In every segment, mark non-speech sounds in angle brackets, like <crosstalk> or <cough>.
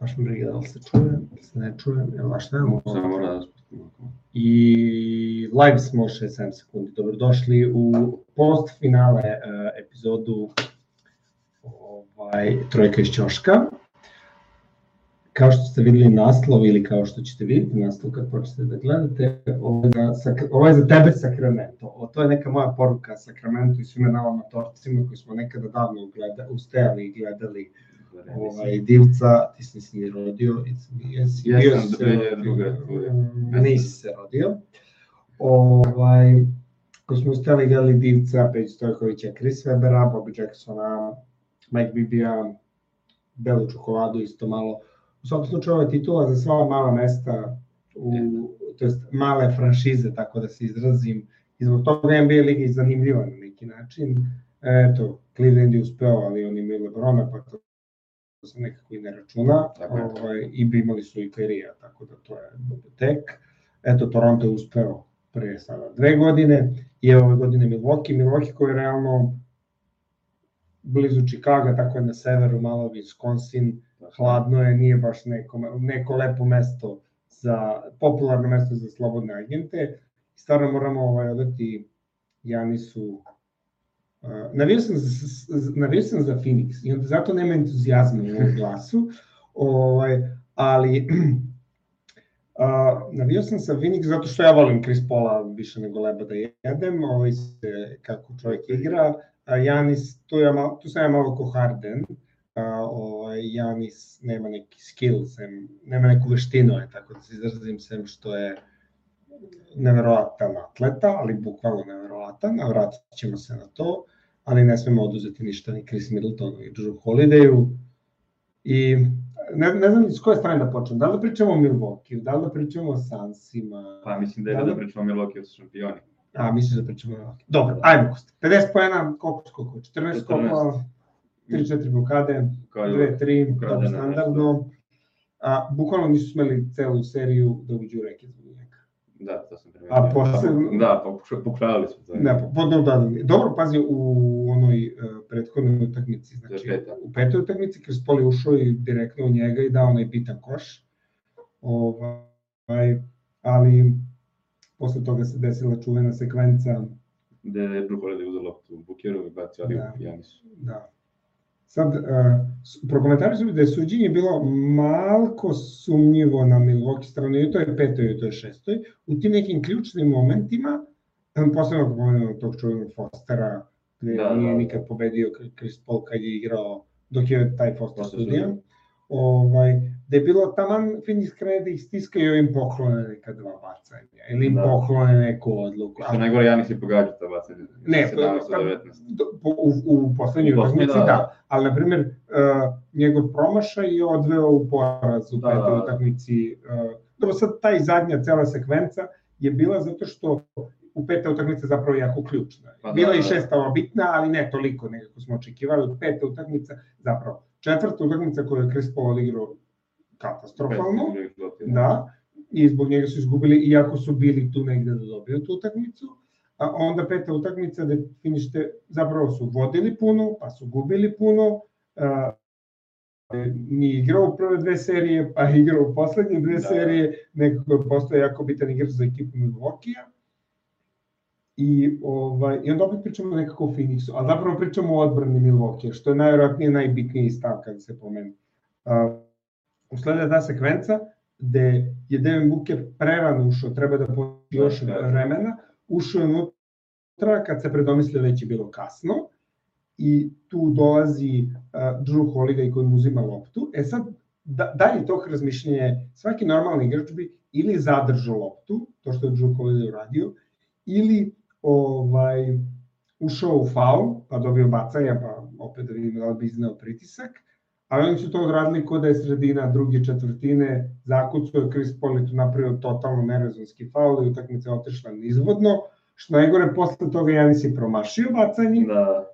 baš mi briga da li se čuje, da se ne čuje, evo, šta je Samo mora da spustimo. I live smo 6-7 sekundi. Dobrodošli u post finale uh, epizodu ovaj, Trojka iz Ćoška. Kao što ste videli naslov ili kao što ćete vidjeti naslov kad počnete da gledate, ovo je za, ovo je za tebe Sakramento. O, to je neka moja poruka Sakramentu i svima nama amatorcima koji smo nekada davno gledali, ustajali i gledali ovaj, divca, ti si ni rodio, jesi bio Jesam, se, druge tvoje. nisi se rodio. Ovaj, ko smo ustali gledali divca, Peć Stojkovića, Chris Webera, Bobby Jacksona, Mike Bibija, Belu čokoladu isto malo. U svakom slučaju je titula za sva mala mesta, u, to jest male franšize, tako da se izrazim. I zbog toga NBA liga je zanimljiva na neki način. Eto, Cleveland je uspeo, ali oni imaju Lebrona, pa to se nekako i ne računa. Ovaj, I bi imali su i Kairija, tako da to je tek. Eto, Toronto je uspeo pre sada dve godine i evo ove godine Milwaukee. Milwaukee koji je realno blizu Chicaga, tako je na severu, malo Wisconsin, hladno je, nije baš neko, neko lepo mesto za, popularno mesto za slobodne agente. Stvarno moramo ovaj, odati Janisu navio, sam navio sam za Phoenix i onda zato nema entuzijazma u ovom glasu, ovaj, ali <clears throat> uh, navio sam sa Phoenix zato što ja volim Chris Paula više nego leba da jedem, ovaj se kako čovjek igra, a Janis, tu, ja malo, tu sam ja malo ko Harden, a, ovaj, Janis nema neki skill, sem, nema neku veštinu, je, tako da se izrazim, sem što je neverovatan atleta, ali bukvalno neverovatan, a vratit ćemo se na to, ali ne smemo oduzeti ništa ni Chris Middletonu i Drew Holidayu. I ne, ne znam s koje strane da počnem, da li da pričamo o Milwaukee, da li da pričamo o Sunsima, Pa mislim da je da pričamo o Milwaukee su šampioni. a misliš da pričamo o Milwaukee. Dobro, ajmo, 50 poena, koliko skoko, 14 skokova, 3-4 blokade, Kao i 2-3, ukradena dobro, standardno. A, bukvalno nisu smeli celu seriju da uđu u reket. Da, to sam primetio. A posebno- Da, pokuša- pokušavali smo po, da, da, da. Dobro, pazi, u onoj uh, prethodnoj utakmici, znači je peta. u petoj utakmici, je ušao i direktno u njega i dao onaj bitan koš. Ovaj, ali posle toga se desila čuvena sekvenca Gde je Drew Holiday uzeo loptu u i bacio ali Da. u Janisu. Da. Sad, uh, prokomentari su da je suđenje bilo malko sumnjivo na Milwaukee stranu, i to je petoj, i to je šestoj. U tim nekim ključnim momentima, posebno ako pomenemo tog čuvenog Fostera, gde Da, nije da. nikad pobedio Chris Paul kad je igrao, dok je taj Foster sudija. Ovaj, da je bilo taman Phoenix da ih stiskaju im poklone neka dva bacanja, ili im Da. poklone neku odluku. Što najgore, Janis je pogađao ta bacanje. Ne, 17 pa- do 19. Do- po- u, u poslednjoj utakmici, da, da, da. ali na primjer uh, njegov promašaj je odveo u poraz u Da, petoj da, da. utakmici. Uh, dobro, sad taj zadnja cela sekvenca je bila zato što u peta utakmica zapravo jako ključna. Pa da, bila i da. šesta ova bitna, ali ne toliko nekako smo očekivali. Peta utakmica, zapravo, četvrta utakmica koju je Chris Paul odigrao katastrofalno. Da, i zbog njega su izgubili, iako su bili tu negde da dobiju tu utakmicu. A onda peta utakmica da finište, zapravo su vodili puno, pa su gubili puno, a, nije igrao u prve dve serije, pa igrao u poslednje dve Da. serije, nekako je postao jako bitan igrač za ekipu Milwaukee-a. I, ovaj, I onda opet pričamo nekako o Phoenixu, a zapravo pričamo o odbrani Milwaukee, što je najvjerojatnije najbitniji stav kada se pomenu. Uh, uslede ta sekvenca gde je Devin Booker prerano ušao, treba da pođe još Da, da. vremena, ušao je unutra kad se predomislio već je bilo kasno i tu dolazi uh, Drew Holiday koji mu uzima loptu. E sad, da, dalje tog razmišljenja, svaki normalni igrač bi ili zadržao loptu, to što je Drew Holiday uradio, ili ovaj, ušao u faul, pa dobio bacanja, pa opet da vidimo da bi izneo pritisak, ali oni su to odradili kod da je sredina druge četvrtine, zakucao je Chris Paul i tu napravio totalno nerezonski faul i utakmica je otešla nizvodno, što najgore posle toga Janis je promašio bacanje, Da,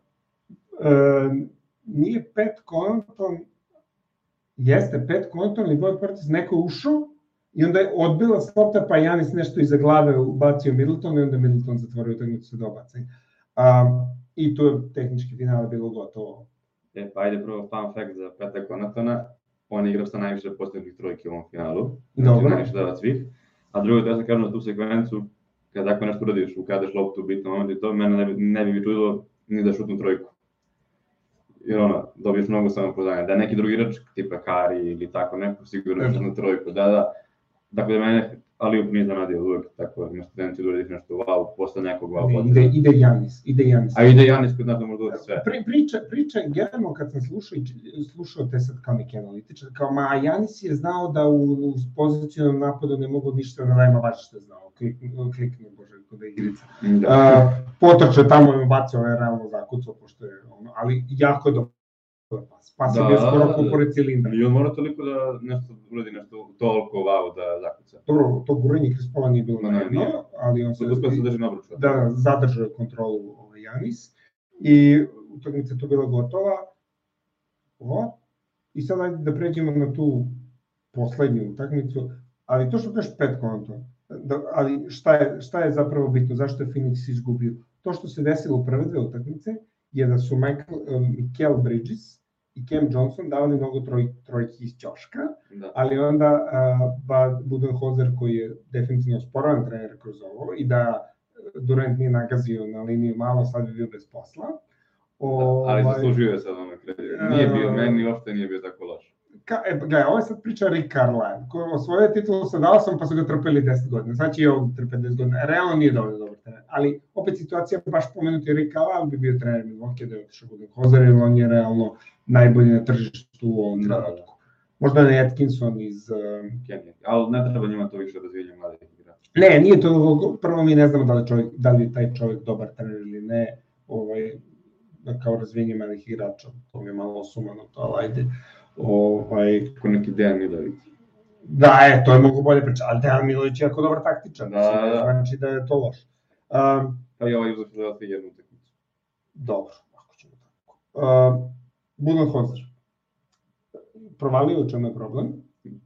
e, nije Pet Connaughton, jeste Pet Connaughton ili Boy Portis, neko je ušao i onda je odbila se lopta, pa Janis nešto iza glave ubacio Middleton i onda Middleton zatvorio utakmicu sa dobacanje. A, I tu je tehnički finale bilo gotovo. e, pa ajde prvo fun fact za Peta Konatona. on je igrač sa najviše postignutih trojki u ovom finalu, znači Dobro. najviše dava svih. A drugo, da sam kažem na tu sekvencu, kad tako nešto uradiš, ukadaš loptu u bitnom momentu i to, mene ne bi, ne bi čudilo ni da šutnu trojku. Jer ono, dobiješ mnogo samopouzdanja. Da neki drugi igrač, tipa Kari ili tako neko, sigurno šutnu trojku. Da, da. Dakle, da mene ali up nije zanadio uvek, tako imaš tendenciju da uradiš nešto wow, posle nekog wow Ne, ide, ide Janis, ide Janis. A ide Janis kod nas da može da uradi sve. Pri, priča, priča, generalno kad sam slušao, slušao te sad kao neki analitičar, kao ma Janis je znao da u, u pozicijnom napadu ne mogu ništa da najma baš što je znao, klikne, klikne, bože, kod je igrica. Da. Uh, potrče tamo i bacio, ovaj realno zakucao, pošto je ono, ali jako je dobro Pas je Da, skoro da, da. pored cilindra. I on mora toliko da nešto uradi nešto toliko wow da zakuca. Dobro, to gurenje Krispola nije bilo najedno, nije. ali on se Sad uspio se drži na obruču. da zadržao kontrolu ovaj Janis i utakmica tu bila gotova. O, I sad ajde da pređemo na tu poslednju utakmicu, ali to što kažeš pet konto, da, ali šta je, šta je zapravo bitno, zašto je Phoenix izgubio? To što se desilo u prve dve utakmice je da su Michael, um, Bridges i Cam Johnson davali mnogo troj, trojki iz ćoška, Da. ali onda uh, ba, Budenholzer koji je definitivno sporan trener kroz ovo i da Durant nije nagazio na liniju malo, sad bi bio bez posla. Da, ali Ovaj, zaslužio je sad ono kredit. Nije bio, meni uopšte nije bio tako loš. E, gledaj, ovo je sad priča Rick Carlisle, koji osvojio titulu sa Dallasom pa su ga trpeli 10 godina, znači će i ovo trpe 10 godina, realno nije dovoljno dobar trener, ali opet situacija baš pomenuti Rick Carlisle bi bio trener Milwaukee da je otišao Budenholzer, jer on je realno najbolji na tržištu u ovom Da, da, da. trenutku. Možda ne Atkinson iz um, Kenny. Ali ne treba njima to više razvijenje mladih igrača. Ne, nije to, prvo mi ne znamo da li, čovjek, da li je taj čovjek dobar trener ili ne, ovaj, kao razvijenje malih igrača, to mi je malo sumano to, ali ajde. Ovaj, Ko neki Dejan Milović. da, e, to je mogu bolje priča, ali Dejan Milović je jako dobar taktičar, Da, da. znači da je to loš. Um, Pa i ovaj uzeo Philadelphia jednu utakmicu. dobro, ako ćemo tako. Um, Budenholzer. Provalio u čemu je problem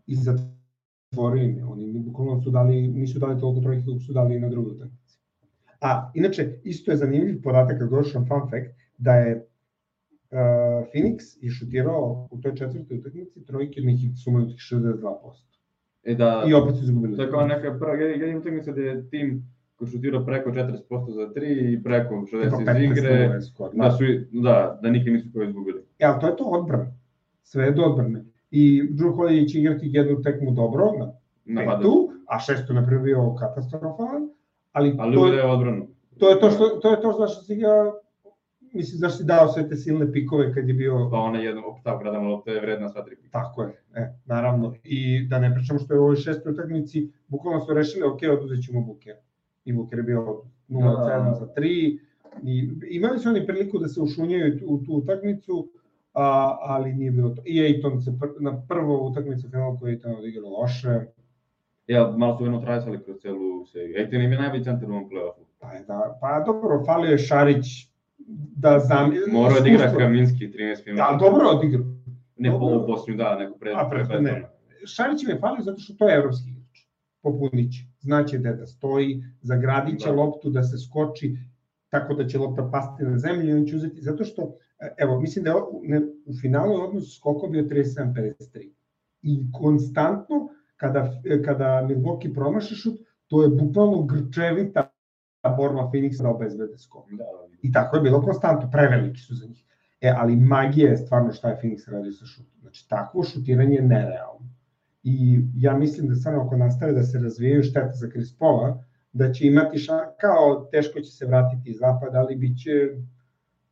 i zatvorio im je. Oni bukvalno su dali, nisu dali toliko trojke koliko su dali i na drugoj utakmici. A, inače, isto je zanimljiv podatak, kad došao fun fact, da je Phoenix je šutirao u toj četvrtoj utakmici trojke nekih sumanutih 62%. E da, I opet su izgubili. to je kao neka prva, jedina utakmica gde je tim koji šutirao preko 40% za 3 i preko 60 Tipa iz 15 igre, skor. da su, i- da, da nikad nisu koji izgubili. E, ali to je to odbrana. Sve je do odbrane. I Drew Holiday će igrati jednu tekmu dobro, na petu, a šestu na prvi bio katastrofalan, ali, Ali to, uvijek je, je odbranu. to je to što to je to zašto si ga mislim zašto si dao sve te silne pikove kad je bio Pa ona jedna optav gradama lopta je vredna sva tri pika. tako je, e, naravno. I da ne pričamo što je u ovoj šestoj utakmici, bukvalno su rešili, ok, oduzet ćemo Buker. I Buker je bio 0 od 7 za 3. I, imali su oni priliku da se ušunjaju u tu utakmicu, a, ali nije bilo to. I Ejton se pr, na prvu utakmicu finalu koju je Ejton odigrao loše, Ja, malo su jedno trajsali kroz celu seriju. Ejten im je najbolji centar u ovom play-offu. Pa, da, pa dobro, falio je Šarić da zam... Morao da igra. Kaminski 13 minuta. Da, dobro odigrao. Ne dobro. po u posljednju, da, nego pre, A, pre, ne. Šarić je falio zato što to je evropski igrač. Popunić. Znaće gde da stoji, zagradit će Da. loptu da se skoči, tako da će lopta pasti na zemlju i on će uzeti, zato što, e, evo, mislim da je ne, u finalu je odnos skoko bio 37-53. I konstantno, kada, e, kada Milwaukee promaši šut, to je bukvalno grčevita borba Phoenixa da obezbede skok. Da, da. I tako je bilo konstantno, preveliki su za njih. E, ali magija je stvarno šta je Phoenix radio sa šutom. Znači, takvo šutiranje je nerealno. I ja mislim da stvarno ako nastave da se razvijaju šteta za Chris Paula, da će imati ša, kao teško će se vratiti iz zapada, ali bit će,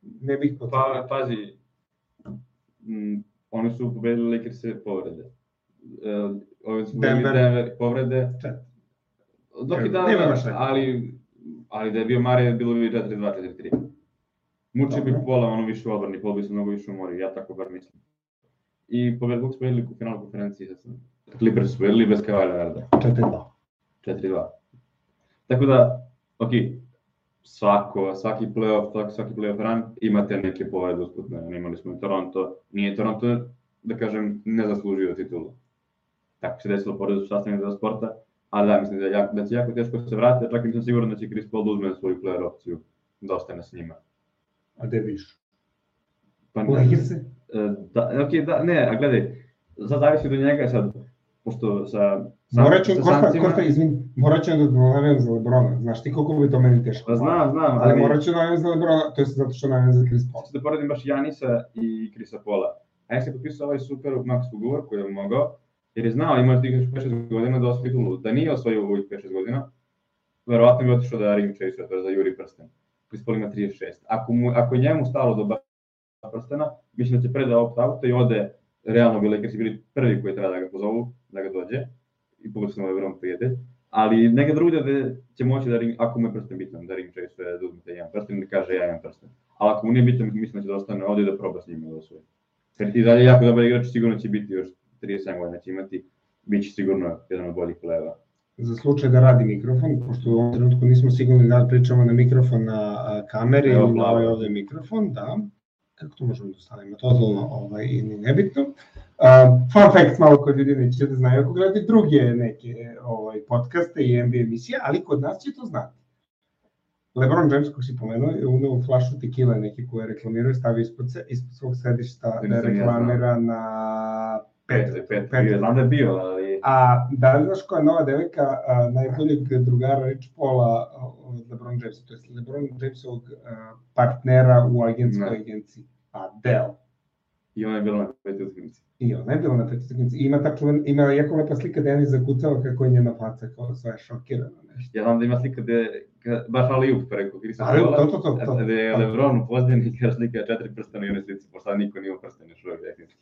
ne bih Pa, potrebno. pazi, m, oni su pobedili Lakers povrede. E, ovi su Denver. Denver povrede. Čet. Dok i da, ali, ali da je bio Mare, bilo bi 4-2, 4-3. Muči bi pola ono više u odbrani, pola bi se mnogo više umori, ja tako bar mislim. I pobed Bucks pobedili u finalu konferencije, sad sam. Clippers pobedili bez Kawhi Leonarda. 4-2. 4-2. Tako da, ok, svako, svaki playoff, svaki, svaki playoff run imate neke povede usputne. Imali smo i Toronto, nije Toronto, da kažem, ne zaslužio titulu. Tako se desilo pored su sastavljeni za sporta, ali da, mislim da, je jako, da će jako teško se vratiti, čak i nisam siguran da će Chris Paul da uzme svoju player opciju, da ostane s njima. A gde viš? Pa, U Lakerse? E, Da, ok, da, ne, a gledaj, sad zavisi do njega sad, pošto sa, sa, Morat ću, Kosta, Kosta, izvin, morat ću da navijam za Lebrona. Znaš ti koliko bi to meni teško? Pa znam, znam, Ali morat ću da navijam za Lebrona, to je zato što navijam za Chris Paul. Da poredim baš Janisa i Krisa Pola. A ja sam potpisao ovaj super max ugovor koji je mogao, jer je znao, imao je tih još 5-6 godina da osvoji titulu. Da nije osvojio ovih 5-6 godina, verovatno bi otišao da ring chase je za Juri Prsten. Chris Paul ima 36. Ako, mu, ako je njemu stalo do prstena, mislim da će pre da opt-outa i ode, realno bi Lakersi bili prvi koji treba da ga pozovu, da ga dođe, i pogledaj ovaj LeBron prijede, ali neka drugdje da će moći da ring, ako mu je prsten bitan, da ring chase da uzmete jedan prsten da kaže ja imam prsten. Ali ako mu nije bitan, mislim da će da ostane ovdje i da proba s njima da osvoji. Jer i dalje jako dobar igrač, sigurno će biti još 37 godina će imati, bit će sigurno jedan od boljih pleva. Za slučaj da radi mikrofon, pošto u ovom trenutku nismo sigurni da pričamo na mikrofon na kameri Evo, ili plavo. ovaj ovde mikrofon, da. Kako to možemo da stavimo? Totalno ovaj, i ni nebitno. Uh, fun fact, malo kod ljudi neće da znaju ako gledaju druge neke ovaj, podcaste i NBA emisije, ali kod nas će to znati. LeBron James, kako si pomenuo, je uneo flašu tekile neke koje reklamiraju, stavio ispod, se, ispod svog sedišta da ni ja reklamira na Pet, pet, pet, pet, znam da je bio, ali A da li znaš koja je nova devojka a, najboljeg drugara Rich Paula od LeBron Jamesa, to je LeBron Jamesovog partnera u agentskoj Ne. agenciji, Adele. i ona je bila na petoj utakmici. I ona je bila na petoj utakmici. Ima ta čuven, ima jako lepa slika da je zakucala kako je njena faca kao sva je šokirana nešto. Ja znam da ima slika gde, baš ali up preko Krisa Ali, to, to, to, to. gde je Lebron u pozadini i <laughs> kaže slika četiri prstena i one slici, pošto niko nije u prstene još tehnički.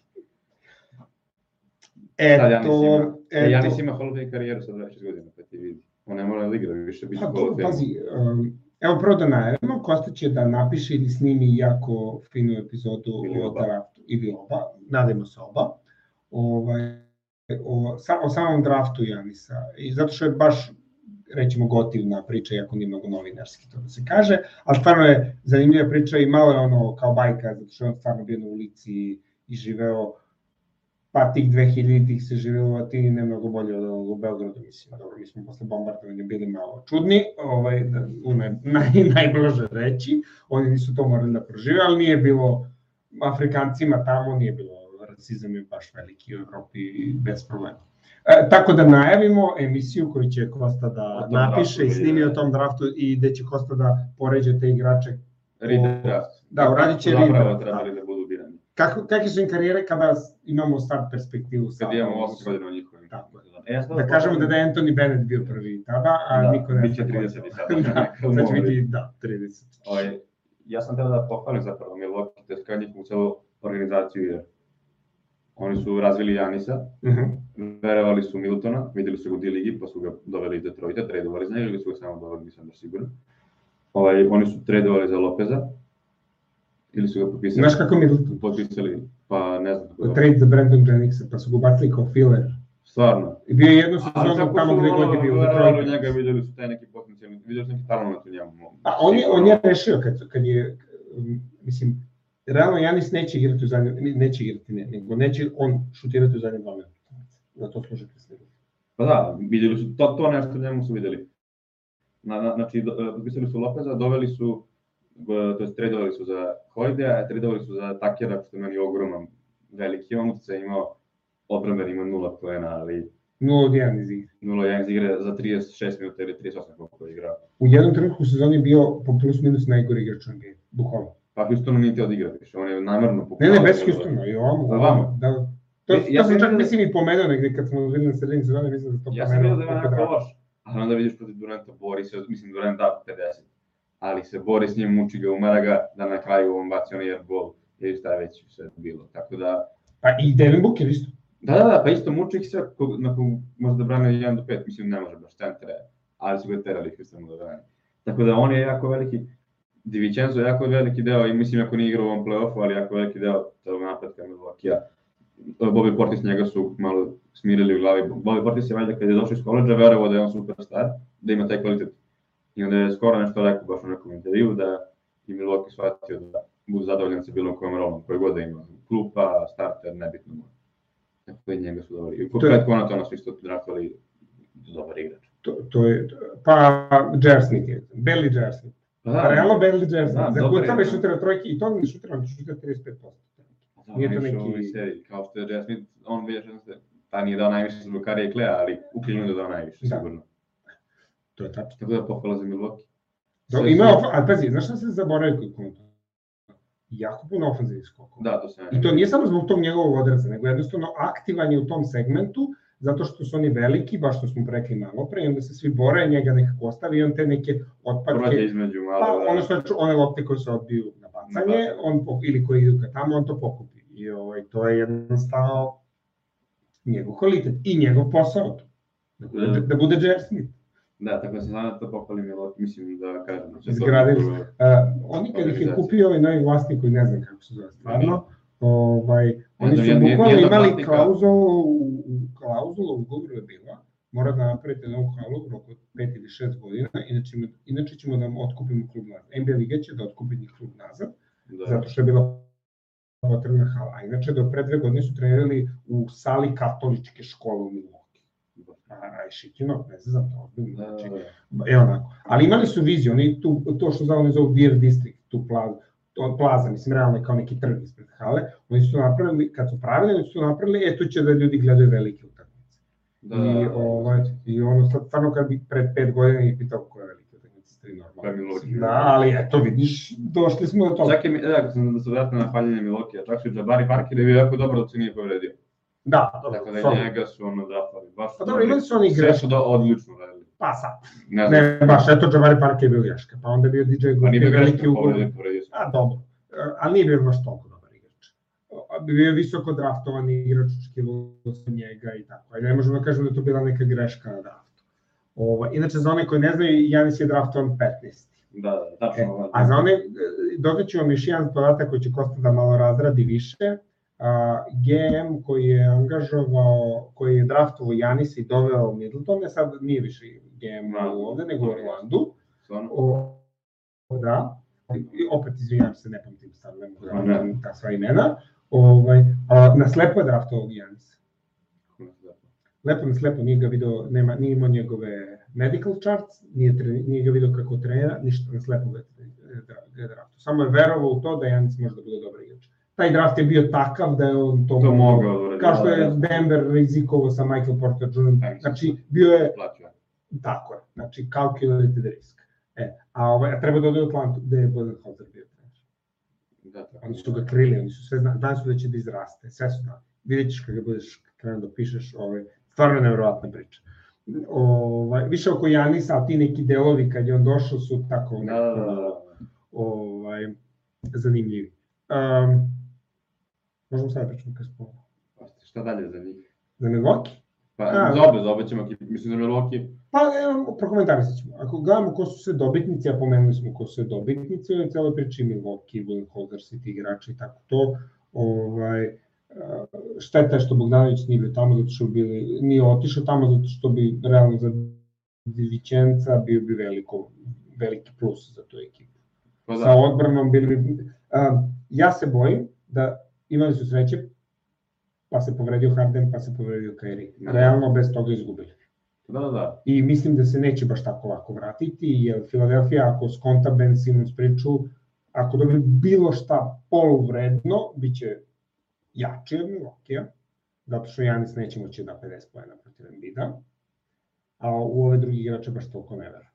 Eto, ima, e, Janis eto. ima Hall of Fame karijeru sa 26 godina, pa ti vidi. On ne mora da igra, više biti Pa, Hall of to, Fame. pazi, um, evo prvo da najavimo, Kosta će da napiše ili snimi jako finu epizodu Ili o draftu, ili oba, nadajmo se oba, ovaj, o, sa, o samom draftu Janisa. I zato što je baš rećemo gotivna priča, iako nije mnogo novinarski to da se kaže, ali stvarno je zanimljiva priča i malo je ono kao bajka, zato što je on stvarno bio na ulici i živeo pa tih 2000-ih se živelo u Atini ne mnogo bolje od u Beogradu, mislim, dobro, mi smo posle bombardovanja bili malo čudni, ovaj, da, u naj, <laughs> naj, najblaže reći, oni nisu to morali da prožive, ali nije bilo, Afrikancima tamo nije bilo, rasizam je baš veliki u Evropi bez problema. E, tako da najavimo emisiju koju će Kosta da napiše i snimi o tom draftu i gde će Kosta da poređe te igrače. Redraft. Da, uradit će Zapravo redraft, trebali da budu birani. Kako, kakve su im karijere kada imamo start perspektivu? Kad sada? imamo 8 godina u njihovim. Tako je. E, ja sam Da kažemo da je Anthony Bennett bio prvi tada, a Da, niko ne bit će zna ko je 30 to. i sada. <laughs> da, sad će biti, da, 30. Ovaj, ja sam tada da pohvalim zapravo Milwaukee, kao njihovu celu organizaciju, jer oni su razvili Janisa, Mhm. verovali su Miltona, videli su ga u D-ligi, pa su ga doveli iz Detroita, tradovali za njega ili su ga samo doveli, nisam baš siguran. Ovaj, oni su tradovali za Lopeza, ili su ga potpisali, Znaš kako Middleton? potpisali, pa ne znam. kako- Trade za Brandon Jenningsa, pa su ga ubacili kao filler. Stvarno. I bio je sezonu kako tamo gde god je bio, u verovali u Detroitu. njega, videli su taj neki potencijalni, videli su neki talent u njemu. A on je, on je rešio kad, kad je, um, mislim, realno Janis neće igrati u zadnjem, neće igrati, ne, nego neće on šutirati u zadnjem dva minuta. Za to služi Middleton. Pa da, videli su, to, to nešto u njemu su videli. Na, na, znači, e, potpisali su Lopeza, doveli su, to jest tradovali su za Hojdea, a tradovali su za Takera, što je meni ogroman, veliki utjecaj imao, odbranben ima nula poena, ali 0 od 1 iz igre. 0-1 iz igre za 36 minuta ili 38 koliko je igrao. U jednom trenutku u sezoni bio po plus minus najgori igrač u NBA, bukvalno. Pa Houstonu nije htio da igra više, on je namjerno Ne, pokušao. ne, bez da- Houstona, i ovamo. A vamo? Da, to, Ja- ja to sam čak da- mislim i pomenuo negde kad smo videli na sredini sezone, mislim da to Ja sam pomenuo. vidio da je onako loš, ali onda vidiš protiv Duranta bori se, mislim Durant da 50, ali se bori s njim, muči ga, umara ga, da na kraju on baci onaj gol, ili šta je već sve bilo, tako da, Pa i Devin Booker isto. da, da, da, pa isto muči ih sve, kog, nakon možda da brane 1 do 5, mislim ne može baš centre, ali su ga terali ih samo da brane. Tako da on je jako veliki, Divičenzo je jako veliki deo i mislim ako nije igrao u ovom play-offu, ali jako veliki deo tog napretka Milwaukee-a. Bobby Portis njega su malo smirili u glavi. Bobby Portis je valjda kad je došao iz koleđa verovao da je on superstar, da ima taj kvalitet. I onda je skoro nešto rekao baš u nekom intervju da je Milwaukee shvatio da bude zadovoljan sa bilo kojom rolom, koje god da ima. Klupa, starter, nebitno mu. Tako da i njega su dobri. I To je- Fred Connaughton su isto draftovali dobar igrač. To, to je, pa Jersnik je, Belly Jersnik. Pa Da, Realno Belly Da, Jersnik. Za dobar kucave je. šutira trojke i to on ne šutira, on šutira 35%. Da, Nije to ovoj neki... seriji, kao što je. Smith, on već, ta nije dao najviše zbog Karija Klea, ali u Clevelandu dao najviše, Da. sigurno. To je tačno. Tako da pohvala za Milwaukee. Sve ima, of- ali pazi, znaš šta se zaboravio kod Kunta? Jako puno ofenzivnih skokova. Da, to se I to nije samo zbog tog njegovog odraza, nego jednostavno aktivan je u tom segmentu, zato što su oni veliki, baš što smo rekli malo pre, i onda se svi bore, njega nekako ostavi i on te neke Prođe otpadke, između malo, pa da. ono što one lopte koje se odbiju na bacanje, on, ili koji idu ka tamo, on to pokupi. I ovaj, to je jednostavno njegov kvalitet i njegov posao. Da bude, Da. da bude J.R. Smith. Da, tako da sam samo to pohvalim Milwaukee, mislim da kažem. da Izgradili su. Uh, oni kad ih je kupio ovaj novi vlasnik koji ne znam kako se zove stvarno, ovaj, oni su bukvalno imali klauzulu, klauzulu u ugovoru je bila, mora da napravite novu halu u roku od 5 ili 6 godina, inače, inače ćemo da vam otkupimo klub nazad. NBA Liga će da otkupi njih klub nazad, Da. zato što je bila potrebna hala. A inače, do pre dve godine su trenirali u sali katoličke škole u Milwaukee. A, šikino, ne znam, to ozbiljno. Da, Znači, da. E onako. Ali imali su viziju, oni tu, to što za oni zovu Beer District, tu plazu, to plaza, mislim, realno je kao neki trg ispred hale, oni su napravili, kad su pravili, oni su napravili, e, tu će da ljudi gledaju velike utakmice. Da, I, da, ovaj, I ono, sad, stvarno kad bi pred pet godina ih pitao koje je velike utakmice, ste normalno. Milwaukee. Da, ali eto, vidiš, došli smo do toga. Čak i, mi- da, sam da se vratim na hvaljenje Milwaukee, čak su Jabari Parker je bio jako dobro da se nije povredio. Da, Tako da dobro, njega su ono draftali. Baš Pa dobro, imali su oni Sve greške. su do, odlično radili. Pa sad, Ne znam. ne, baš, eto, Jabari Parker je bio greška, pa onda je bio DJ Pa nije bio greška, povredio. A, dobro. E, Ali nije bio baš toliko dobar igrač. A, Bio je visoko draftovan igrač, očekivalo se njega i tako. Ajde, ne možemo da kažemo da je to bila neka greška na draftu. Ovo, inače, za one koji ne znaju, Janis je draftovan 15. Da, da, E, tačno. a za one, e, dodat ću vam još jedan podatak koji će Kosta da malo razradi više. GM koji je angažovao, koji je draftovao Janis i doveo Middletone, sad nije više GM Da. ovde, nego u Orlandu. O, da, i opet izvinjam se, ne pamtim sad, ne mogu da ne. ta sva imena. Ovaj, a, na slepo je draftovao Giannis. Lepo na slepo, nije ga video, nema, nije imao njegove medical charts, nije, tre, nije ga video kako trenira, ništa, na slepo ga je draftovao. Samo je verovao u to da Giannis može da bude dobar igrač. Taj draft je bio takav da je on to, To mogao da uradi. Kao što da, je da. Denver rizikovao sa Michael Porter Jr. Znači, bio je Platio. Tako je, znači calculated risk. E, a, ovaj, a treba da ode u Atlantu, gde je Budenholzer bio. Da, tako. Oni su ga krili, oni su sve znali, znali su da će da izraste, sve su znali. Vidjet ćeš kada budeš krenuo da pišeš, ovaj, stvarno nevjerovatna priča. Ovaj, više oko Janisa, a ti neki delovi kad je on došao su tako Da, da, da, da. ovaj, zanimljivi. Um, možemo sada pričamo kada smo Pa Šta dalje za njih? za Milwaukee? Pa, A, za obe, za obe ćemo, mislim da Milwaukee, Pa evo, prokomentarisat ćemo. Ako gledamo ko su sve dobitnici, a pomenuli smo ko su sve dobitnici, u celoj priči Milwaukee, Budenholzer, City igrači i tako to, ovaj, a, šteta je što Bogdanović nije bio tamo, zato što bi bili, nije otišao tamo, zato što bi realno za Divičenca bio bi veliko, veliki plus za tu ekipu. pa Sa da, odbranom bili bi... A, ja se bojim da imali su sreće, pa se povredio Harden, pa se povredio Kyrie. Da. Realno bez toga izgubili. da, da, da. I mislim da se neće baš tako lako vratiti, jer Filadelfija ako skonta Ben Simmons priču, ako dobije bilo šta poluvredno, bit će jači od Milwaukee, zato što Janis neće moći da 50 pojena protiv Embida, a u ove drugi igrače baš toliko ne vera.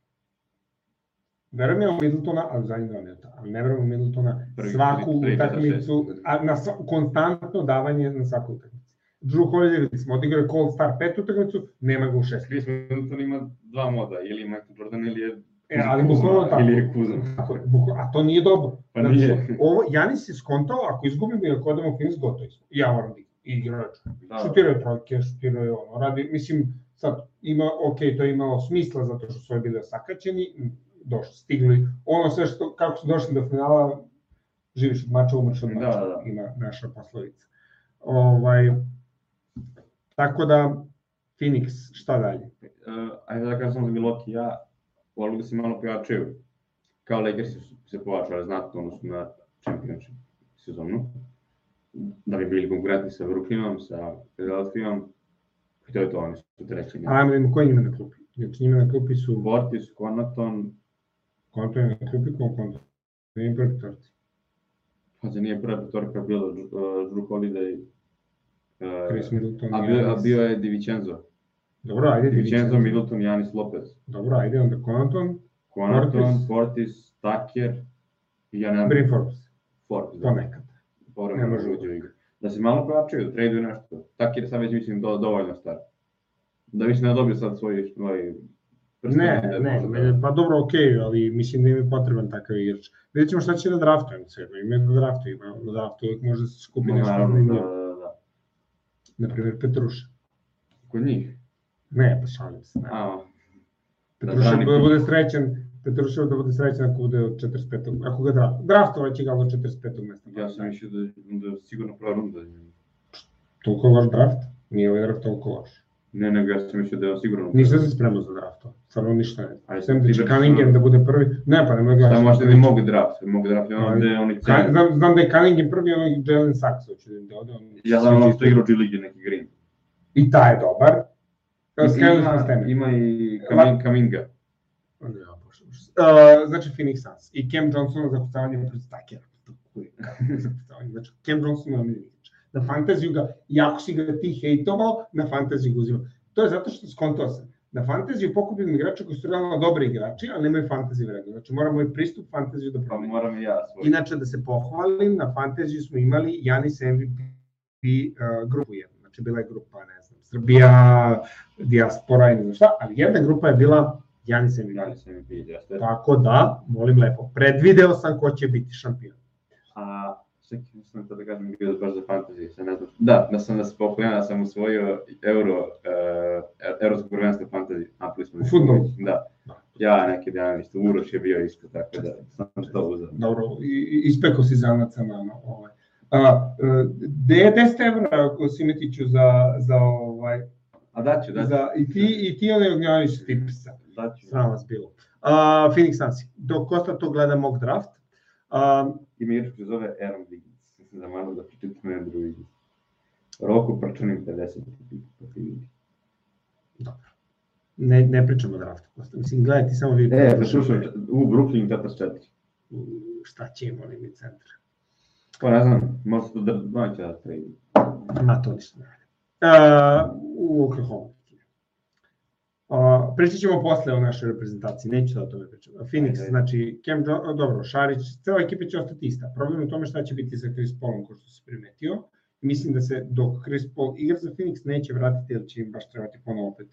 Verujem u Middletona, ali u zadnjih dva minuta, ali ne verujem u Middletona Prvi- svaku prvi- utakmicu, a na sva, konstantno davanje na svaku utakmicu. Drew Holiday, videli smo, odigrao je Cold Star pet utakmicu, nema ga u šest. Chris Middleton ima dva moda, ili Michael Jordan ili je E, ali bukvalno tako. Ili je Kuzma. Tako bukvalno, a to nije dobro. Pa što nije. Ovo, Janis je skontao, ako izgubimo i ako odemo u Phoenix, gotovi smo. Ja moram da igrač. Da, Šutirao je trojke, šutirao je ono. Radi, mislim, sad ima, ok, to je imalo smisla zato što su bili osakaćeni, došli, stigli. Ono sve što, kako su došli do finala, živiš od mača, umreš od Da, mača, da, da. ima naša poslovica. Ovaj, tako da, Phoenix, šta dalje? uh, ajde da kažem za Milwaukee, ja volio da se malo pojačaju. Kao Lakersi su se pojačali znatno, odnosno na championship sezonu. Da bi bili konkurentni sa Brooklynom, sa Philadelphijom. I to je to, oni su treći. Ajmo da vidimo ko njima na klupi. Znači njima na klupi su Bortis, Konaton, konto je na klupi, ko konto. Ne im prvi torci. Pa da nije prva petorka bila uh, Drew Holiday, uh, Chris Middleton, a, bio, a bio je Divincenzo. Dobro, ajde, Divincenzo, Middleton, Janis Lopez. Dobro, ajde, onda Connaughton, Connaughton, Portis. Portis, Tucker i ja nemam Brin Forbes, Forbes. da. ponekad. Povremeno Ne može uđe u igru. Da se malo pojačaju, da traduju nešto. Tucker sad već mislim do, dovoljno star. Da više ne dobio sad svoj, svoj Ne, da ne, ne, pa dobro, okej, ali mislim da im je potreban takav igrač. Vidjet ćemo šta će da draftujem sve, ima da draftuju, ima da draftuju, uvijek može da se skupi nešto naravno, da, zanimljivo. da, da. Naprimjer, Petruša. Kod njih. Ne, pa šalim se. Ne. A, Petruša da pik. bude srećan, Petruša da bude srećan ako bude od 45. Ako ga draft, draftovat će ga od 45. mesta. ja sam mislio da, da sigurno prva runda. Toliko loš draft? Nije ovaj draft toliko loš. Ne, nego ja sam mislio da je on sigurno Nisam se spremao za draft. Stvarno ništa ne. Ajde, Sem da ti da- Cunningham da bude prvi. Ne, pa nemoj gledati. Samo možda ne mogu draft, mogu draft ono Ajde. gde oni cene. znam, znam da je Cunningham prvi, ono Jalen Sachs hoće da im dode. On, Ja znam ono što igra u G-ligi neki Green. I taj je dobar. Ima, ima i Kamin, Kaminga. Ja, bože. Uh, znači Phoenix Suns i Cam Johnson za kucavanje pred Stakera. <laughs> Znači, Cam Johnson je omiljeni. Na fantaziju ga, jako si ga ti hejtovao, na fantaziju ga uzima. To je zato što skontao sam. Na fantaziju pokupim igrača koji su realno dobri igrači, ali nemaju fantaziju vredu. Znači moramo i pristup fantaziju da Pa promenimo. moram i ja svoj. Inače, da se pohvalim, na fantaziju smo imali Janis MVP uh, grupu jednu. Znači, bila je grupa, ne znam, Srbija, Diaspora i ne znam šta, ali jedna grupa je bila Janis MVP. Ja nisam mi vidio, jeste. Tako da, molim lepo, predvideo sam ko će biti šampion. A, čekaj, mislim to da kažem bio baš za fantasy, sad ne znam. Da, da sam da se pohvalim, da sam usvojio euro, uh, evropsko prvenstvo fantasy, napoli smo. U fudbalu? Da. Da. Ja neki dan isto, Uroš je bio isto, tako da sam što uzeo. Dobro, i- ispekao si zanaca na ovaj. A, e, gde je 10 evra ako Simetiću za, za ovaj, A daću, daću. za, i ti, i ti onaj ognjavaniš tipsa. Daću. Sram vas bilo. Uh, Phoenix Suns. Dok Kosta to gleda mock draft, uh, Ima igrač koji zove Aaron Wiggins. Mislim da malo da pročitam Andrew Wiggins. Roku prčanim 50. pa ti vidi. ne, ne pričamo o draftu. Mislim, gledaj ti samo vidi. E, slušaj, u Brooklyn 44. Šta će im oni mi centra? Pa ne znam, možda da, neće da trade. Ma to ništa ne. Uh, u Oklahoma. Uh, pričat ćemo posle o našoj reprezentaciji, neću da o tome pričam. Phoenix, Ajde. znači, Cam, Jo- dobro, Šarić, cela ekipa će ostati ista. Problem je u tome šta će biti sa Chris Paulom, ko što se primetio. Mislim da se dok Chris Paul igra za Phoenix neće vratiti, jer će im baš trebati ponovo opet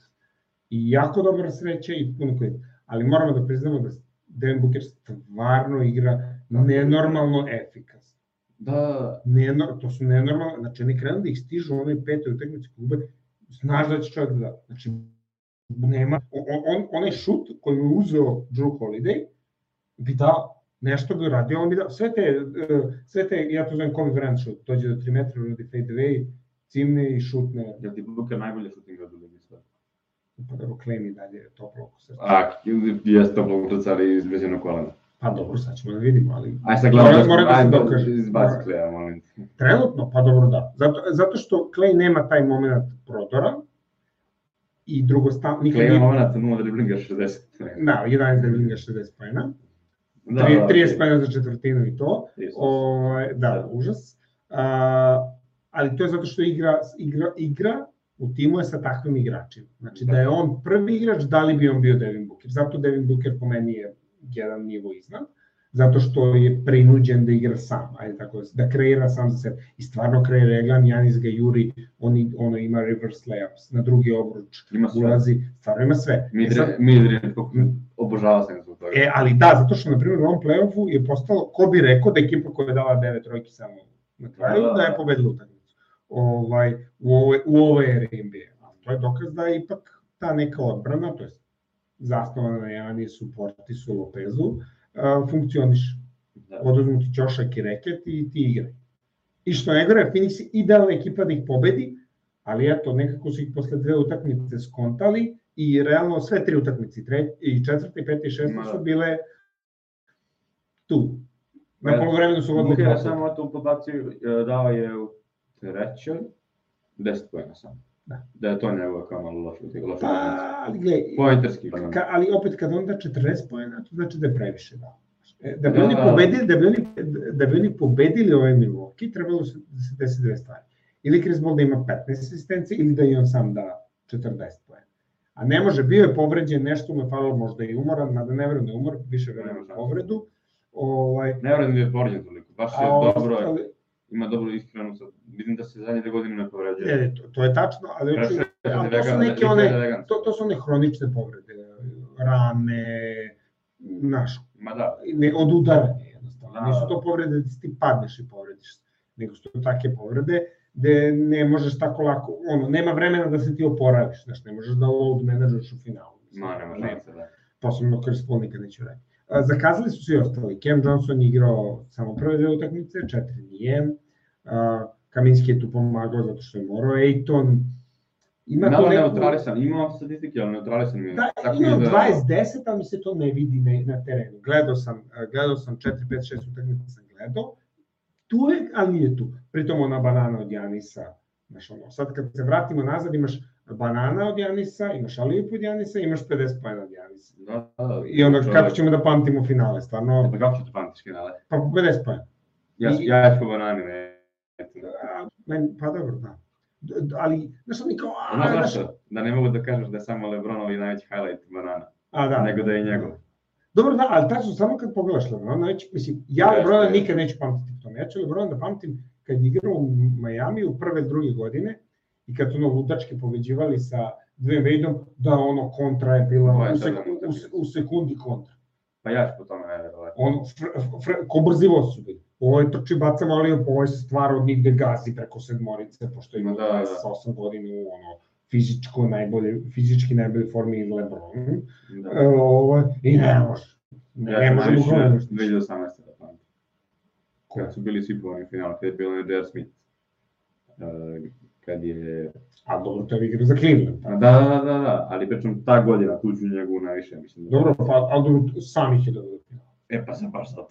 i jako dobra sreća i puno koji. Ali moramo da priznamo da Devin Booker stvarno igra nenormalno efikasno. Da, Ne, to su nenormalno, znači oni krenu da ih stižu u onoj petoj utakmici klube, znaš da će čovjek da da. Znači, nema, on, on, onaj šut koji je uzeo Drew Holiday, bi dao, nešto bi uradio, on bi dao, sve te, eh, sve te, ja to zovem Kobe Bryant šut, dođe do 3 metra, uradi fade away, cimne i šutne, jel ti Booker najbolje shooting od ligi sve? pa da Clay mi dalje toplo oko srca. A, jeste to polutrac, ali bez jednog kolena. Pa dobro, sad ćemo da vidimo, ali Aj sad gledam, Mora- da se dokaže. izbaci. Kleja, molim. Trenutno, pa dobro da. Zato, zato što Clay nema taj moment prodora i drugo stav, nikad Kleja nije, moment 0 driblinga 60. da, 11 driblinga 60 pojena, Da, Tri- da, 30 okej. pojena za četvrtinu i to, o, da, užas. A, ali to je zato što igra, igra, igra u timu je sa takvim igračima. Znači da je on prvi igrač, da li bi on bio Devin Booker? Zato Devin Booker po meni je jedan nivo iznad, zato što je prinuđen da igra sam, ajde tako, da kreira sam za sebe. I stvarno kreira Eglan, Janis ga juri, on, ono ima reverse layups, na drugi obruč, Ima sve. ulazi, stvarno ima sve. E sad- Midri, Midri, obožavao sam zbog toga. E, ali da, zato što, na primjer, u ovom play-offu je postalo, ko bi rekao da ekipa koja je dala devet trojki samo na kraju, Da, da, da je da. pobedila utakmicu. Ovaj, u ovoj, u eri NBA. A to je dokaz da je ipak ta neka odbrana, to je zasnovana na Janisu, Portisu, Lopezu, a, funkcioniše. Da. Oduzmu ti ćošak i reket i ti igraj. I što ne gore, Phoenix je idealna ekipa da ih pobedi, ali eto, nekako su ih posle dve utakmice skontali i realno sve tri utakmice, i tre, i četvrta, i peta, i šesta da. su bile tu. Na Pa, polovremenu su vodili je dva puta. samo tu podaciju e, dao je u trećoj 10 pojena samo. Da. Da je to njegova kao malo loša loša Pa, ali gledaj, Pointerski. ono. ka, ali opet kad on da 40 pojena, to znači da je previše dao. E, Da bi oni Da. pobedili, da bi oni, da bi oni pobedili ove Milwaukee, trebalo se da se desi dve stvari. Ili Chris Paul da ima 15 asistencija, ili da i on sam da 40 poena. A ne može, bio je povređen, nešto mu je falilo, možda i umoran, mada ne verujem da je umor, više verujem šanse. povredu. Ovaj, Ne vjerujem da je povređen toliko, baš je dobro, ostali, ima dobru iskrenu, sad, vidim da se zadnje dve godine ne povređuje. ne, to, to je tačno, ali, oču, je ali to su neke one, to, to su one hronične povrede, rane, naš, Ma da, ne, od udaranja jednostavno. Da. Nisu to povrede da ti padneš i povrediš se, nego su to take povrede gde ne možeš tako lako, ono, nema vremena da se ti oporaviš, znaš, ne možeš da load menadžuješ u finalu. Ma nema šanse, da. Posebno Chris Paul nikad neće uraditi. Zakazali su svi ostali. Cam Johnson je igrao samo prve dve utakmice, četiri nije. Kaminski je tu pomagao zato što je morao. Ejton, ima Malo tu neku... neutralisan, imao statistike, ali neutralisan je. Da, Tako imao je 20-10, ali mi se to ne vidi na, na terenu. Gledao sam, gledao sam 4, 5, 6 utakmica sam gledao. Tu je, ali nije tu. Pritom ona banana od Janisa. Znaš, ono, sad kad se vratimo nazad, imaš banana od Janisa, imaš Alijep od Janisa, imaš 50 pojena od Janisa. Da, da, I onda čovjek. kako ćemo da pamtimo finale, stvarno, Pa kako ću to pamtiš finale? pa 50 pojena. Ja, I- ja po banani, ne. Men, pa dobro, da. Ali, znaš, oni kao, a, Znaš znaš, zašto? Da ne mogu da kažeš da je samo Lebronovi najveći highlight banana, a da. nego da je njegov. Dobro, da, ali tačno samo kad pogledaš Lebrona, neće, mislim, ja. Lebrona nikad neću pamtiti tome. Ja ću Lebrona da pamtim kad je igrao u Miami u prve, druge godine i kad su ono ludački pobeđivali sa Wadeom, da ono kontra je bila Ovo je u, sad sek, ono u, u sekundi kontra. Pa ja ću po tome najverovatno. On, fr, fr, ko brzivo su bili. Ovo je trči baca malio, ovo je se stvara od nigde gazi preko sedmorice, pošto ima Da, da. 28 godinu, ono, fizičko najbolje, fizički najbolje formi Lebron. Da. E, ovo, I ne može. Ne, Ja ne sam može nešto. 2018. da pamtim. Kad su bili svi po onim finalu, kad je bilo J.R. Smith. Uh, kad je... A dobro, to je igra za Cleveland. Da, da, da, da, da, ali pričam ta godina, tu ću njegovu najviše, mislim. Da. Dobro, pa, ali dobro, sam ih je finala. E pa sam baš sad.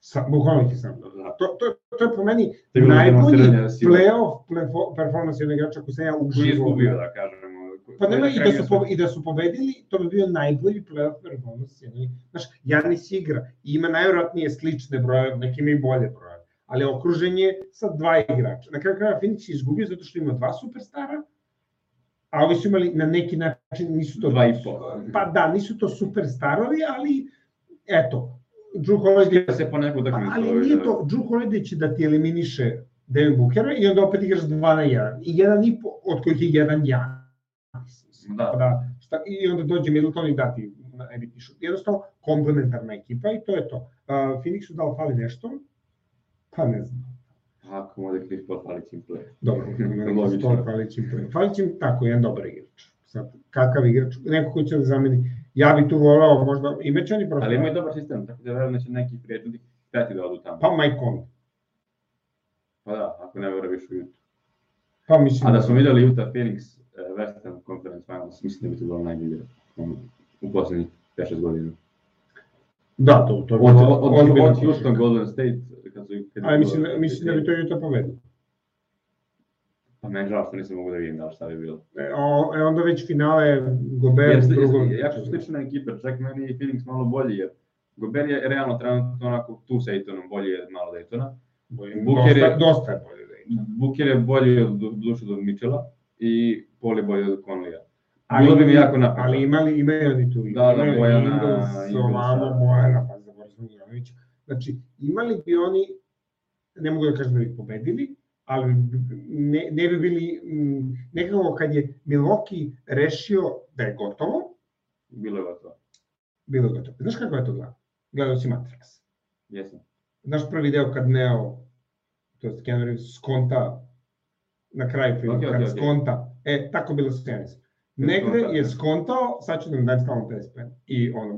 Sa, bukvalno ih sam. Da. To, to, to je po meni najbolji demonstriranje sile. playoff performance jednog igrača koji sam ja izgubio, da kažemo. Pa nema, i da, su, po... i da su pobedili, to bi bio najbolji playoff performance. Znaš, Janis igra i ima najvjerojatnije slične brojeve, neki ima i bolje brojeve, ali okružen je sa dva igrača. Na kraju kraja Phoenix je izgubio zato što ima dva superstara, a ovi su imali na neki način, nisu to... Dva i po. Pa da, nisu to superstarovi, ali eto, Drew Holiday Da se po neku Pa, utakmicu. ali ovaj, nije da- to, Drew Holiday će da ti eliminiše Devin Bookera i onda opet igraš 2 na 1. I jedan i po, od kojih je jedan ja. Da. da šta, I onda dođe Middleton i da ti nebitni šut. Jednostavno, komplementarna ekipa i to je to. Uh, Phoenixu da li fali nešto? Pa ne znam. Ako mu ode Chris Paul fali čim play. Dobro, <laughs> Logično. to fali će im Fali će im tako, jedan dobar igrač. Sad, kakav igrač, neko ko će da zameni. Ja bi tu volao, možda, imaće oni prosto. Ali imaju dobar sistem, tako da verujem da će neki prijatelji hteti da odu tamo. Pa Mike Conley. Pa da, ako ne veruješ u Utah. Pa mislim... A da smo videli Utah Phoenix eh, Western Conference Finals, mislim da bi to bilo najbolje u poslednjih 5-6 godina. Da, to, to je Od, bilo- od, od, ozbiljan od trošak. Houston Golden State, Kad je Ali mislim, da- mislim da bi to Utah pobedio. Pa meni žao što nisam mogu da vidim da šta bi bilo. E, o, e, onda već finale u jer, drugom. jer, jako su slične ekipe, čak meni je Phoenix malo bolji, jer Gobert je realno trenutno onako tu sa Aytonom, bolji je malo od Aytona. Bolje, Booker dosta, je- dosta je bolje da ima. Booker je bolji od Duša od Mitchella i Paul je bolji od Conleya. Ali, Bilo bi mi jako napredno. Ali imali, imaju oni tu. Da, da, Bojana, Ingles, ovamo, Bojana, pa zaboravim Ujanovića. Znači, imali bi oni, ne mogu da kažem da bi pobedili, ali ne, ne bi bili, m, nekako kad je Milwaukee rešio da je gotovo, Bilo je gotovo. bilo je gotovo. Znaš kako je to gledao? Gledao si Matrix. Jesam. Znaš prvi deo kad Neo, to je Keanu Reeves, skonta na kraju filma, Okej, kad okej, okej. skonta, e, tako bilo. Kad Negde je da. skontao, sad ću da mi dajem stalno 50 pena. I ono,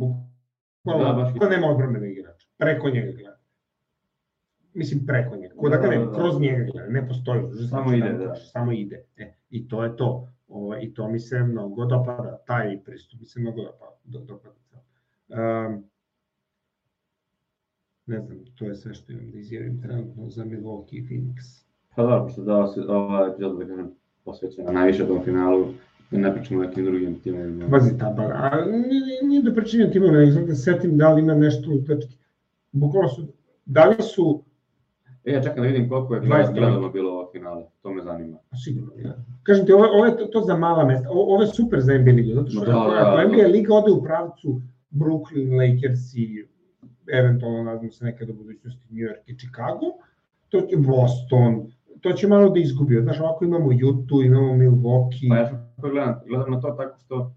Da, baš bukvalno, da nema odbrane igrača. Preko njega gleda. Mislim, preko njega. Kod da, Da, ne, da, da. kroz njega gleda, ne postoji. Samo ide, da. Samo ide. E, I to je to. Ovo, I to mi se mnogo dopada. Taj pristup mi se mnogo dopada. Do, dopada. Um, ne znam, to je sve što imam da izjavim trenutno za Milwaukee i Phoenix. Pa da, pošto da se ova epizoda, da kažem, posvećena najviše tom finalu, da ne pričamo o nekim drugim timovima. Pazi, ta bar, a nije, nije da pričinjam timove, nego sam da se setim da li ima nešto lutački. Bukvalno su, da li su, E, ja čekam da vidim koliko je 23. gledano bilo ovo finale, to me zanima. sigurno, ja. Kažem ti, ovo, ovo je to, to za mala mesta, ovo, ovo je super za NBA ligu, zato što da, ako, da, ako da. NBA liga ode u pravcu Brooklyn, Lakers i eventualno, nadam se, nekada u budućnosti New York i Chicago, to će Boston, to će malo da izgubi. Znaš, ovako imamo Utah, imamo Milwaukee, Pa ja što gledam, gledam na to tako što...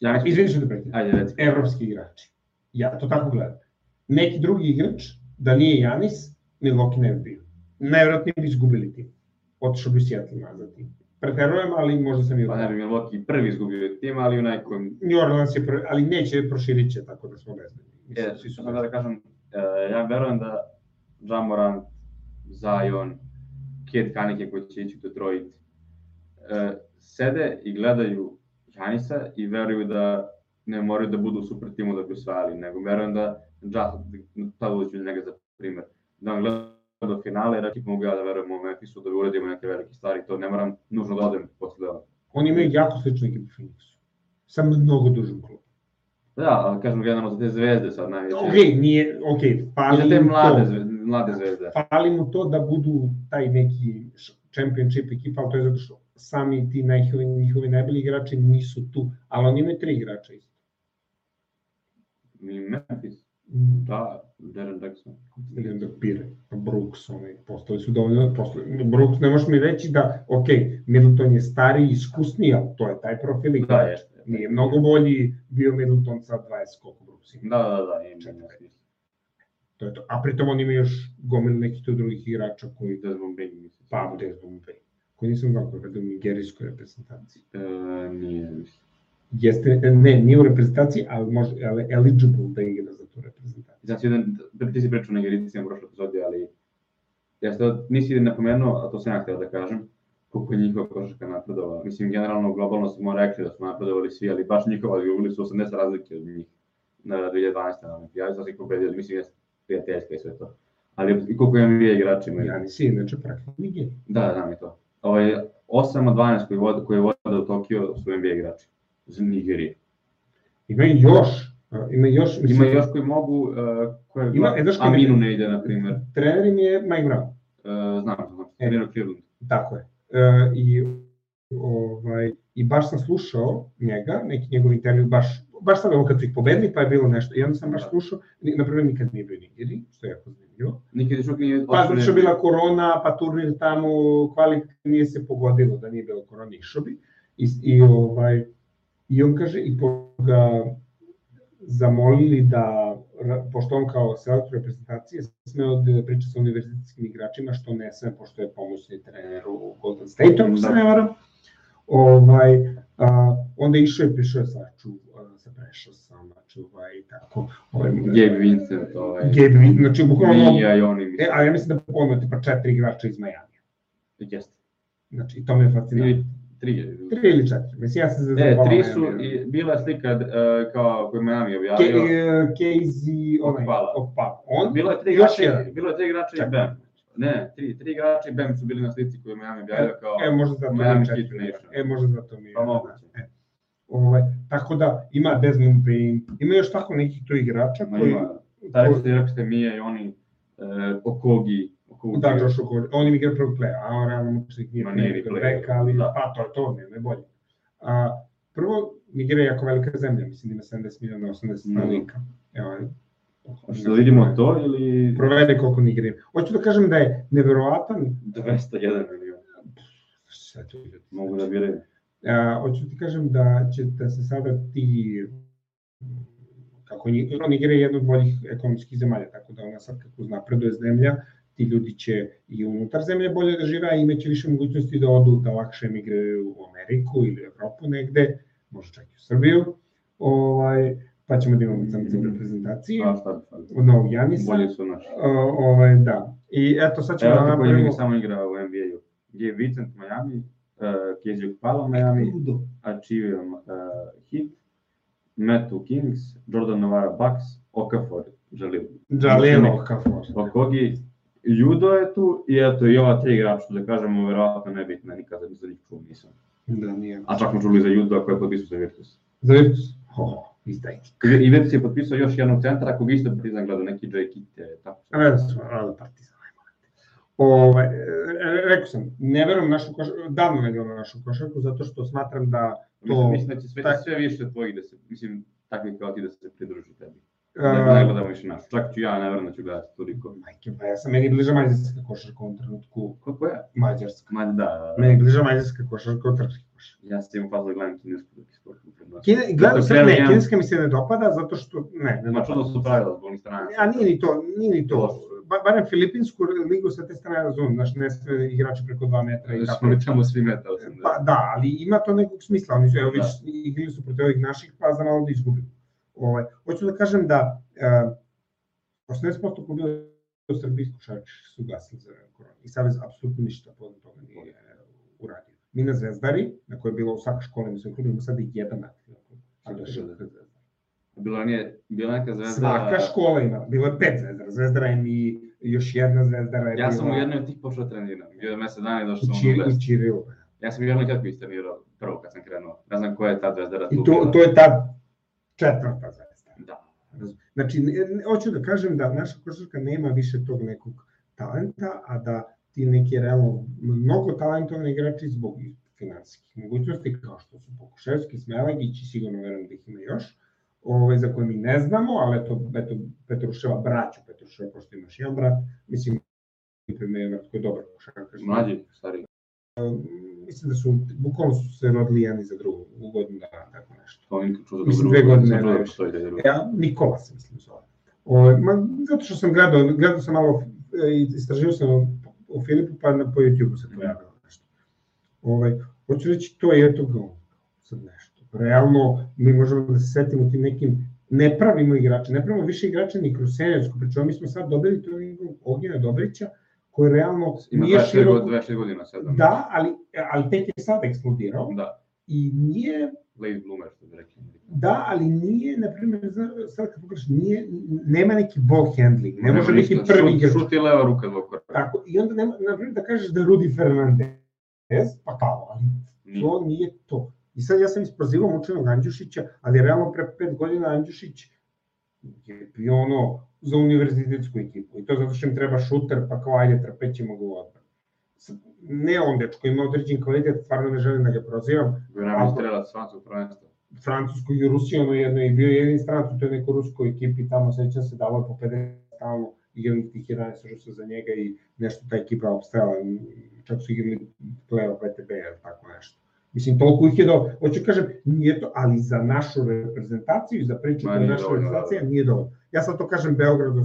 Ja mislim... izvini što te Ajde, reci. evropski igrači. Ja to tako gledam. Neki drugi igrač, da nije Janis, Milwaukee ne bi bio. Najvjerojatnije bi izgubili tim. Otišao bi Seattle nazad tim. Preterujem, ali možda sam i Pa ne bi Milwaukee prvi izgubio tim, ali u nekom... New Orleans je prvi, ali neće, proširit će, tako da smo bezbedni. Mislim, E, svi su sam da kažem, e, ja verujem da Jamoran, Zion, Kid Kanike koji će ići u Detroit, e, sede i gledaju Janisa i veruju da ne moraju da budu super timu da bi osvajali, nego verujem da Ja, tada uđu njega za primer, da on gleda do finale, ekip mogu ja da verujem u Memphisu da uradimo neke velike stvari, to ne moram nužno da odem posle toga. Oni imaju jako sličnu ekipu Phoenixu. Sa mnogo dužim klubom. Da, ali kažem generalno za te zvezde sad najveće. Ok, nije, ok, I za fali te mlade, to. zvezde, mlade zvezde. Fali mu to da budu taj neki championship ekipa, ali to je zato što sami ti njihovi, njihovi najbolji igrači nisu tu, ali oni imaju tri igrača isto. I Memphis. Da, Jaren Jackson. Idem da pire, Brooks, oni postali su dovoljno, postali, Brooks, ne možeš mi reći da, ok, Middleton je stariji, iskusniji, ali to je taj profil Da, igrača. jeste. Nije mnogo bolji bio Middleton sa 20 koliko Brooks ima. Da, da, da, ima smisla. To je to. A pritom on ima još gomilu nekih tu drugih igrača koji, Desmond Bain, mislim. pa, Desmond Bay, koji nisam znao koji rade u nigerijskoj reprezentaciji. E, nije, mislim. Jeste, ne, nije u reprezentaciji, ali može, ali eligible da igra za tu reprezentaciju. Znači, jedan, ti si pričao na Nigericima u prošloj epizodi, ali ja to nisi napomenuo, a to sam ja htio da kažem, koliko je njihova košarka napredovala. Mislim, generalno, globalno smo rekli da su napredovali svi, ali baš njihova, ali ugli su 80 razlike od njih na 2012. na olimpijadi, znači ih pobedili, mislim, jeste prijateljska i sve to. Ali i koliko NBA igrača imaju. Ja nisi inače praktično Nigerija. Da, znam i to. Ovaj, 8 od 12 koji vode, koji vode u Tokio su NBA igrači. Iz Nigerije. Ima i još, ima još, Ima još koji mogu, uh, koje Ima- e, znaš koji- Aminu ne ide, na primjer. trener im je Mike Brown. Uh, znam, znam, E. trenirao Cleveland. Tako je. E, i, ovaj, I baš sam slušao njega, neki njegov intervju, baš, baš sad ovo kad su ih pobedili, pa je bilo nešto. I onda sam baš Da. slušao, na primjer nikad nije bio u Nigeriji, što je jako zanimljivo. Nikad još nije Pa zato što je bila korona, pa turnir tamo, kvalik nije se pogodilo da nije bilo korona, išao bi. I, i, ovaj, I on kaže, i po ga zamolili da, pošto on kao selektor reprezentacije smeo da priča sa univerzitetskim igračima, što ne sme, pošto je pomoćni trener u Golden State, ako se Da. ne varam. Ovaj, a, onda je išao i prišao je sa, ču, a, sa prešao sam, čuvaj, i tako. Ovaj, Gabe Vincent, ovaj, Gabe, Vin- znači bukvalno, Mija i oni, e, a ja mislim da ono tipa četiri igrača iz Miami. Jeste. Znači, i to me je fascinantno. Tri je. Tri ili četiri, mislim, ja sam se E, zazvao tri su, i bila je slika uh, kao koju Miami objavio. Casey, onaj, Okpala. Okpala. On, Bilo je tri igrača, bilo je tri igrača i. Bam. Ne, tri, tri igrača i Bam su bili na slici koju je Miami objavio kao... E, možda zato mi Miami je Heat četiri. Nation. E, možda zato mi je. Pa moguće. E. Ovaj, tako da, ima Desmond Bain, ima još tako nekih tu igrača Ma koji... ima, taj ste rekli ste Mija i oni, uh, Okogi, Okogi. Da, Josh Okogie, on im igra prvog playa, a on realno moćnik nije nije ni nego player, bek, ali da. pa to je to, ne, ne bolje. A, prvo, Nigerija je jako velika zemlja, mislim da ima 70 miliona, 80 stanovnika. Evo, Hoćeš da vidimo to ili Provede koliko Nigerija ima. Hoću da kažem da je neverovatan, 201 miliona? sve to ide. Mogu da biraju. A, hoću ti kažem da će da se sada ti kako Ni- no, Nigerija je jedna od boljih ekonomskih zemalja, tako da ona sad kako napreduje zemlja, ti ljudi će i unutar zemlje bolje da žive, a imaće više mogućnosti da odu, da lakše emigraju u Ameriku ili u Evropu negde, možda čak i u Srbiju, ovaj, pa ćemo da imamo crnce u reprezentaciji, Pa šta bi sad? od novog Janisa, Bolji su naši. o, ovaj, da. I eto, sad ćemo Evo da ti koji mi napravimo... samo igra u NBA-u. Gabe Vincent Miami, uh, Kezio Palo Miami. Achivio uh, Heat, Metu Kings, Jordan Novara Bucks, Okafor Jalil. Jalil Okafor. Okogi, Judo je tu i eto i ova tri igrača, što da kažemo, verovatno nebitna, nikada za njih čuo nisam. Da, nije. A čak smo čuli za Judo koji je potpisao za Virtus. Za Virtus? Ho, izdajnik. I si je potpisao još jednog centra, kog isto Partizan gleda, neki Jay Kitte, tako. Ne ali Partizan. Ovaj, e, rekao sam, ne verujem našu košarku, davno ne verujem našu košarku, zato što smatram da to... Mislim, mislim da će sve, sve više tvojih da se, mislim, takvi kao ti da se pridruži tebi. Da, ne gledamo više naš. Čak ću ja, ne verujem da ću gledati toliko. Majke, pa ja sam meni bliža mađarska košarka u trenutku. Kako je? Mađarska. Ma, da, da, da. Meni bliža mađarska košarka od srpske košarke. Ja sam imao fazla da gledam kinesku dok sport. Kine, gledam sad, ne, kineska mi se ne dopada, zato što, ne, ne Ma čudo su pravila zbog strana. A nije ni to, nije ni to. Ba, barem Filipinsku ligu sa te strane razumem, znaš, ne sve igrači preko 2 metra i tako. Smo tamo svi metra. Pa da, ali ima to nekog smisla, oni su, evo, da. igrali su protiv ovih naših, pa za malo da izgubili. Ovaj, hoću da kažem da uh, 80% kluba u Srbiji košarkaši su glasili za koronu i Savez apsolutno ništa povodom toga nije e, uradio. Mi na Zvezdari, na kojoj je bilo u svaka škola, mi smo klubu, imamo sada i jedan klub. Ali Zvezdara. Bila, nije, bila neka zvezda... Svaka škola ima, bilo je pet zvezdara. Zvezdara je mi, još jedna zvezdara je Ja sam u jednoj od tih počeo trenirati. Bio je mesec dana i došao sam u Čirilu. Ja sam u jednoj kako istrenirao prvo kad sam krenuo. Ne znam koja je ta zvezdara tu I to, to je ta četvrta zvezda. Da. Znači, hoću da kažem da naša košarka nema više tog nekog talenta, a da ti neki realno mnogo talentovani igrači zbog finansijskih mogućnosti, kao što su Pokuševski, Smelagić i sigurno verujem da ih ima još, ovaj, za koje mi ne znamo, ali eto, eto Petruševa, braću Petruševa, pošto imaš jedan brat, mislim, je brat koji je dobar košarkaš. Mlađi, stari. Mislim da su, bukvalno su se rodili jedan za drugu, u godinu dana, tako nešto. To nikad čuo da Mislim, dve godine, ne, ja, Nikola se mislim zove. O, ovaj, ma, zato što sam gledao, gledao sam malo, e, istražio sam o, o Filipu, pa na, po YouTube-u se pojavilo nešto. Ovaj, hoću reći, to je eto go, sad nešto realno mi možemo da se setimo tim nekim ne pravimo igrače, ne pravimo više igrača ni kroz senjarsku, pričamo mi smo sad dobili to Ognjena Dobrića, koji realno Ima nije široko... 26 godina sad. Da, ali, ali tek je sad eksplodirao. Da. I nije... Late bloomer, što bi rekli. Da, ali nije, na primjer, sad kad pogledaš, nije, nema neki ball handling, ne, ne može biti prvi igrač. Šut je leva ruka zbog Tako, i onda, nema, na primjer, da kažeš da Rudi Fernandez, pa kao, ali to nije to. I sad ja sam isprozivao mučenog Andjušića, ali realno pre pet godina Andjušić je bio ono za univerzitetsku ekipu. I to zato što im treba šuter, pa kao ajde trpećemo ga u odbranu. Ne on dečko ima određen kvalitet, stvarno ne želim da ga prozivam. Vreme strelac francuskog prvenstva. Francuskoj i Rusiji, ono jedno i bio jedin stranac u toj nekoj ruskoj ekipi, tamo sećam se dalo je po 50 stalno igrali tih 11 Rusa za njega i nešto ta ekipa obstrela, čak su igrali play-off VTB ili tako nešto. Mislim, toliko ih je do... Hoću kažem, nije to, ali za našu reprezentaciju i za priču o naša reprezentacija da. nije dovoljno. Ja sad to kažem Beogradu,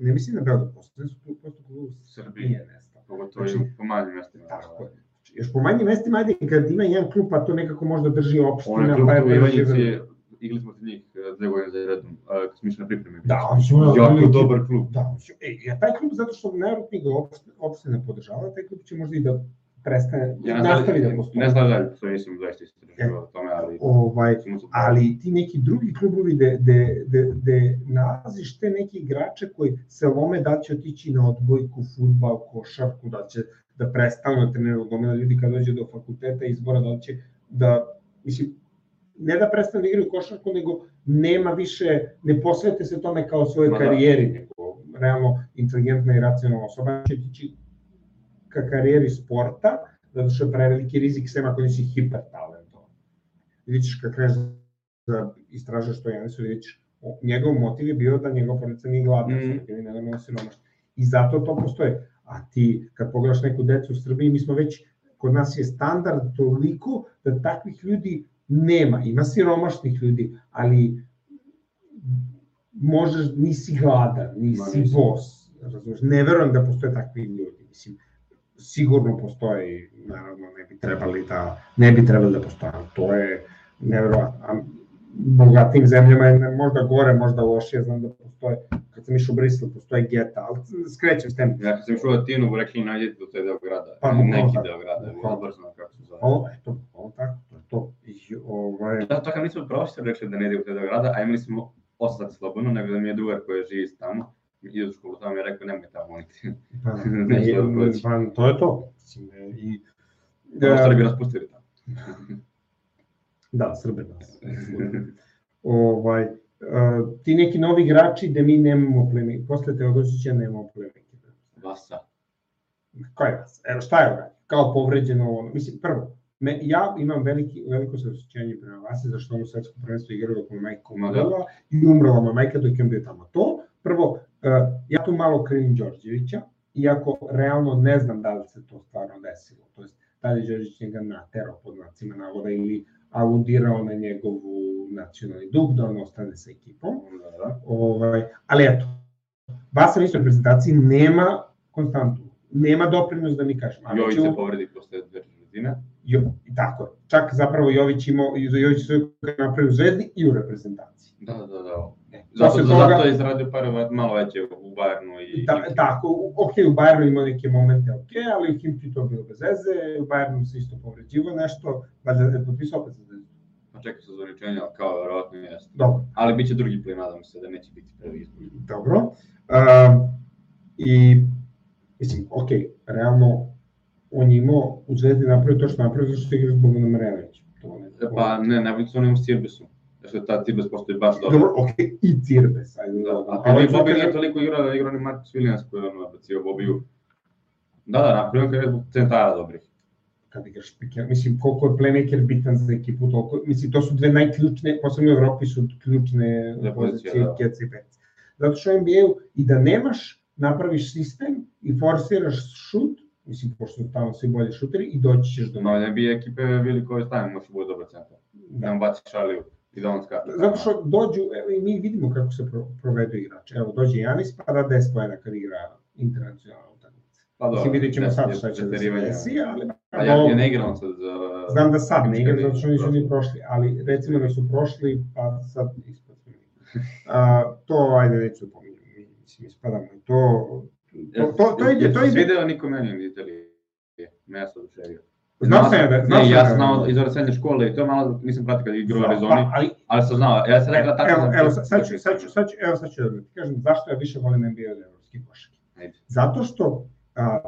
ne mislim na Beograd, posle su tu prosto klub Srbije. Nije nestao. Pogotovo znači, po manjim mestima. Tako je. Znači, još po manjim mestima, ajde, kad ima jedan klub, pa to nekako možda drži opština. Onaj klub pa u Ivanjici, igli smo ti njih e, dve godine za redom, kad smo išli na pripreme. Da, oni su jako dobar klub. Da, ej, ja taj klub zato što najrutnije ga opština podržava, taj klub će možda i da prestane, ja ne nastavi da postoji. Ne znam da to nisam zaista istraživao e, tome, ali... Ovaj, ali ti neki drugi klubovi gde, gde, gde, gde nalaziš te neke igrače koji se lome da će otići na odbojku, futbal, košarku, da će da prestanu da treniraju gomila ljudi kad dođe do fakulteta izbora, da će da, mislim, ne da prestanu da igraju košarku, nego nema više, ne posvete se tome kao svoje Ma, da. karijeri, da. nego realno inteligentna i racionalna osoba će tići ka karijeri sporta, zato što je preveliki rizik sem ako nisi hipertalentovan. Ćeš kad kreneš da istražaš to Janisu, ćeš, njegov motiv je bio da njegov porodica nije gladna, mm. ili ne da siromašna. I zato to postoje. A ti, kad pogledaš neku decu u Srbiji, mi smo već, kod nas je standard toliko da takvih ljudi nema. Ima siromašnih ljudi, ali možeš, nisi gladan, nisi, nisi. bos, razumiješ, ne verujem da postoje takvi ljudi, mislim, sigurno postoji, naravno ne bi trebali da, ne bi trebali da postoje, to je nevjerovatno. Bogatim zemljama je možda gore, možda lošije, znam da postoje, kad sam išao u Brisel, postoje geta, ali skrećem s teme. Ja kad sam išao u Latinu, rekli najdete do taj deo grada, pa, neki deo grada, je odbrzno kako se zove. O, eto, o, tako, to je to. I, ovaj... Da, to kad nismo prošli, rekli da ne ide u taj deo grada, a imali smo ostati slobodno, nego da mi je drugar koji živi tamo, ide u školu, tamo je rekao nemoj tamo oni ti. Pa, ne, pa, to je to. Mislim, i, da, Ovo bi nas pustili tamo. <laughs> da, Srbe nas. ovaj, uh, ti neki novi igrači da mi nemamo playmaker, posle Teodosića nemamo playmaker. Vasa. Ko je vas? Evo šta je uradio? Kao povređeno ono. Mislim, prvo, me, ja imam veliki, veliko saosećanje prema Vasi, zašto on u svetskom prvenstvu igrao dok mu majka umrla i umrla mu majka dok je on bio tamo. To, prvo, ja tu malo krivim Đorđevića, iako realno ne znam da li se to stvarno desilo. To jest, da li Đorđević njega naterao pod nacima navoda ili aludirao na njegovu nacionalni dug, da on ostane sa ekipom. Da, da. Ovaj, ali eto, Vasa u istoj reprezentaciji nema konstantu, nema doprinos da mi kažemo. A Jović se povredi posle dve četvrtine. Jo, i tako, čak zapravo Jović imao, Jović se napravio u Zvezdi i u reprezentaciji. Da, da, da. E, Zato, zato toga- je izradio pare malo veće u Bayernu i... Ta, tako, u- ok, u Bayernu imao neke momente, ok, ali u Himki to bilo bez veze, u Bayernu se isto povređivo nešto, valjda je potpisao opet za Zvezdu. Pa čeka se za uričenje, ali kao verovatno jeste. Dobro, Ali bit će drugi play, nadam se da neće biti prvi izbor. dobro. Um, I, mislim, ok, realno, on je imao u Zvezdi napravio to što napravio, zato što igra Namrenovića. To ne, Pa ne, najbolji su oni u Sirbesu. Jer što ta Sirbes postoji baš dobro. Dobro, ok, i Cirbes, ajde. Da, dobro. a Ali da Bobby nije toliko igrao da igrao ni Marcus Williams koji je ono bacio Bobiju. Da, da, napravio kad je zbog centara dobrih. kad igraš piker, mislim koliko je playmaker bitan za ekipu, toliko, mislim to su dve najključne, posebno u Evropi su ključne Da, pozicije da. I Pec. Zato što u NBA-u i da nemaš, napraviš sistem i forsiraš šut, mislim pošto su tamo svi bolji šuteri i doći ćeš do No, ne bi ekipe bili koje stavimo, može bude dobar centar. Da nam Da. baci šaliju i da on skače. Zato što dođu, evo i mi vidimo kako se pro, provedu igrači. Evo dođe Janis pa da 10 pojena kad igra internacionalna utakmica. Pa dobro, Mislim vidjet ćemo sad šta će da se desi, ali... A ja, ja ne igram sad za... Znam da sad ne igram, zato što nisu ni prošli. ali recimo da su prošli, pa sad ispod. A, to, ajde, neću da pominjem, mi, mislim, ispadamo i to, to, to, to ide, to ide. video niko meni iz Italije? Me ja sam. Znao sam ja da, znao Ne, sam ja da- sam znao iz srednje škole i to je malo, nisam pratio kad igrao u Arizoni, Pa, ali, ali sam znao, ja sam rekla tako... evo, evo, sad, ću, sad, ću, sad, ću, evo, sad ću da ti kažem zašto ja više volim NBA od evropskih košarke. Ajde. Zato što a,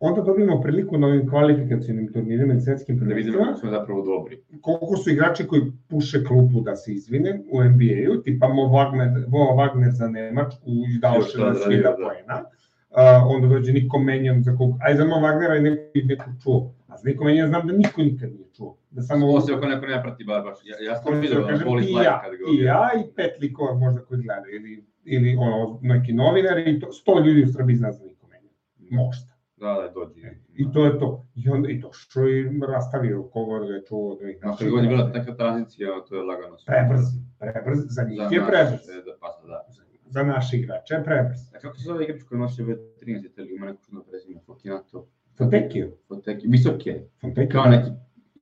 onda dobijemo priliku na ovim kvalifikacijnim turnirima i svetskim Da vidimo prvenstvima, kako smo zapravo dobri. koliko su igrači koji puše klupu da se izvine u NBA-u, tipa Mo Wagner, Mo Wagner za Nemačku i dao to 60 odradio, da. poena. Uh, onda dođe Niko Menjan za kog, aj za Mo Wagnera je neko, neko čuo, a za Niko Menjan znam da niko nikad nije čuo. Da samo Osim ako neko ne prati bar baš. Ja, ja sam vidio da voli ja, kad ga i ja i pet likova možda koji gledaju, ili, ili ono, neki novinari, i to, sto ljudi u Srbiji zna za Niko Menjan. Možda. Da, da, dođi. I to je to. I onda i došao i rastavio kogo da je čuo da ih Znaš, kad god je bila neka tranzicija, to je lagano. Prebrz, prebrz, za njih je prebrz. Da, pa da. Za naše igrače prebrz. A kako se zove igrač koji nosi ove 13 ili ima neko čudno prezime? Fokinato. Fotekio. Foteki. Visok je. Fotekio. Kao neki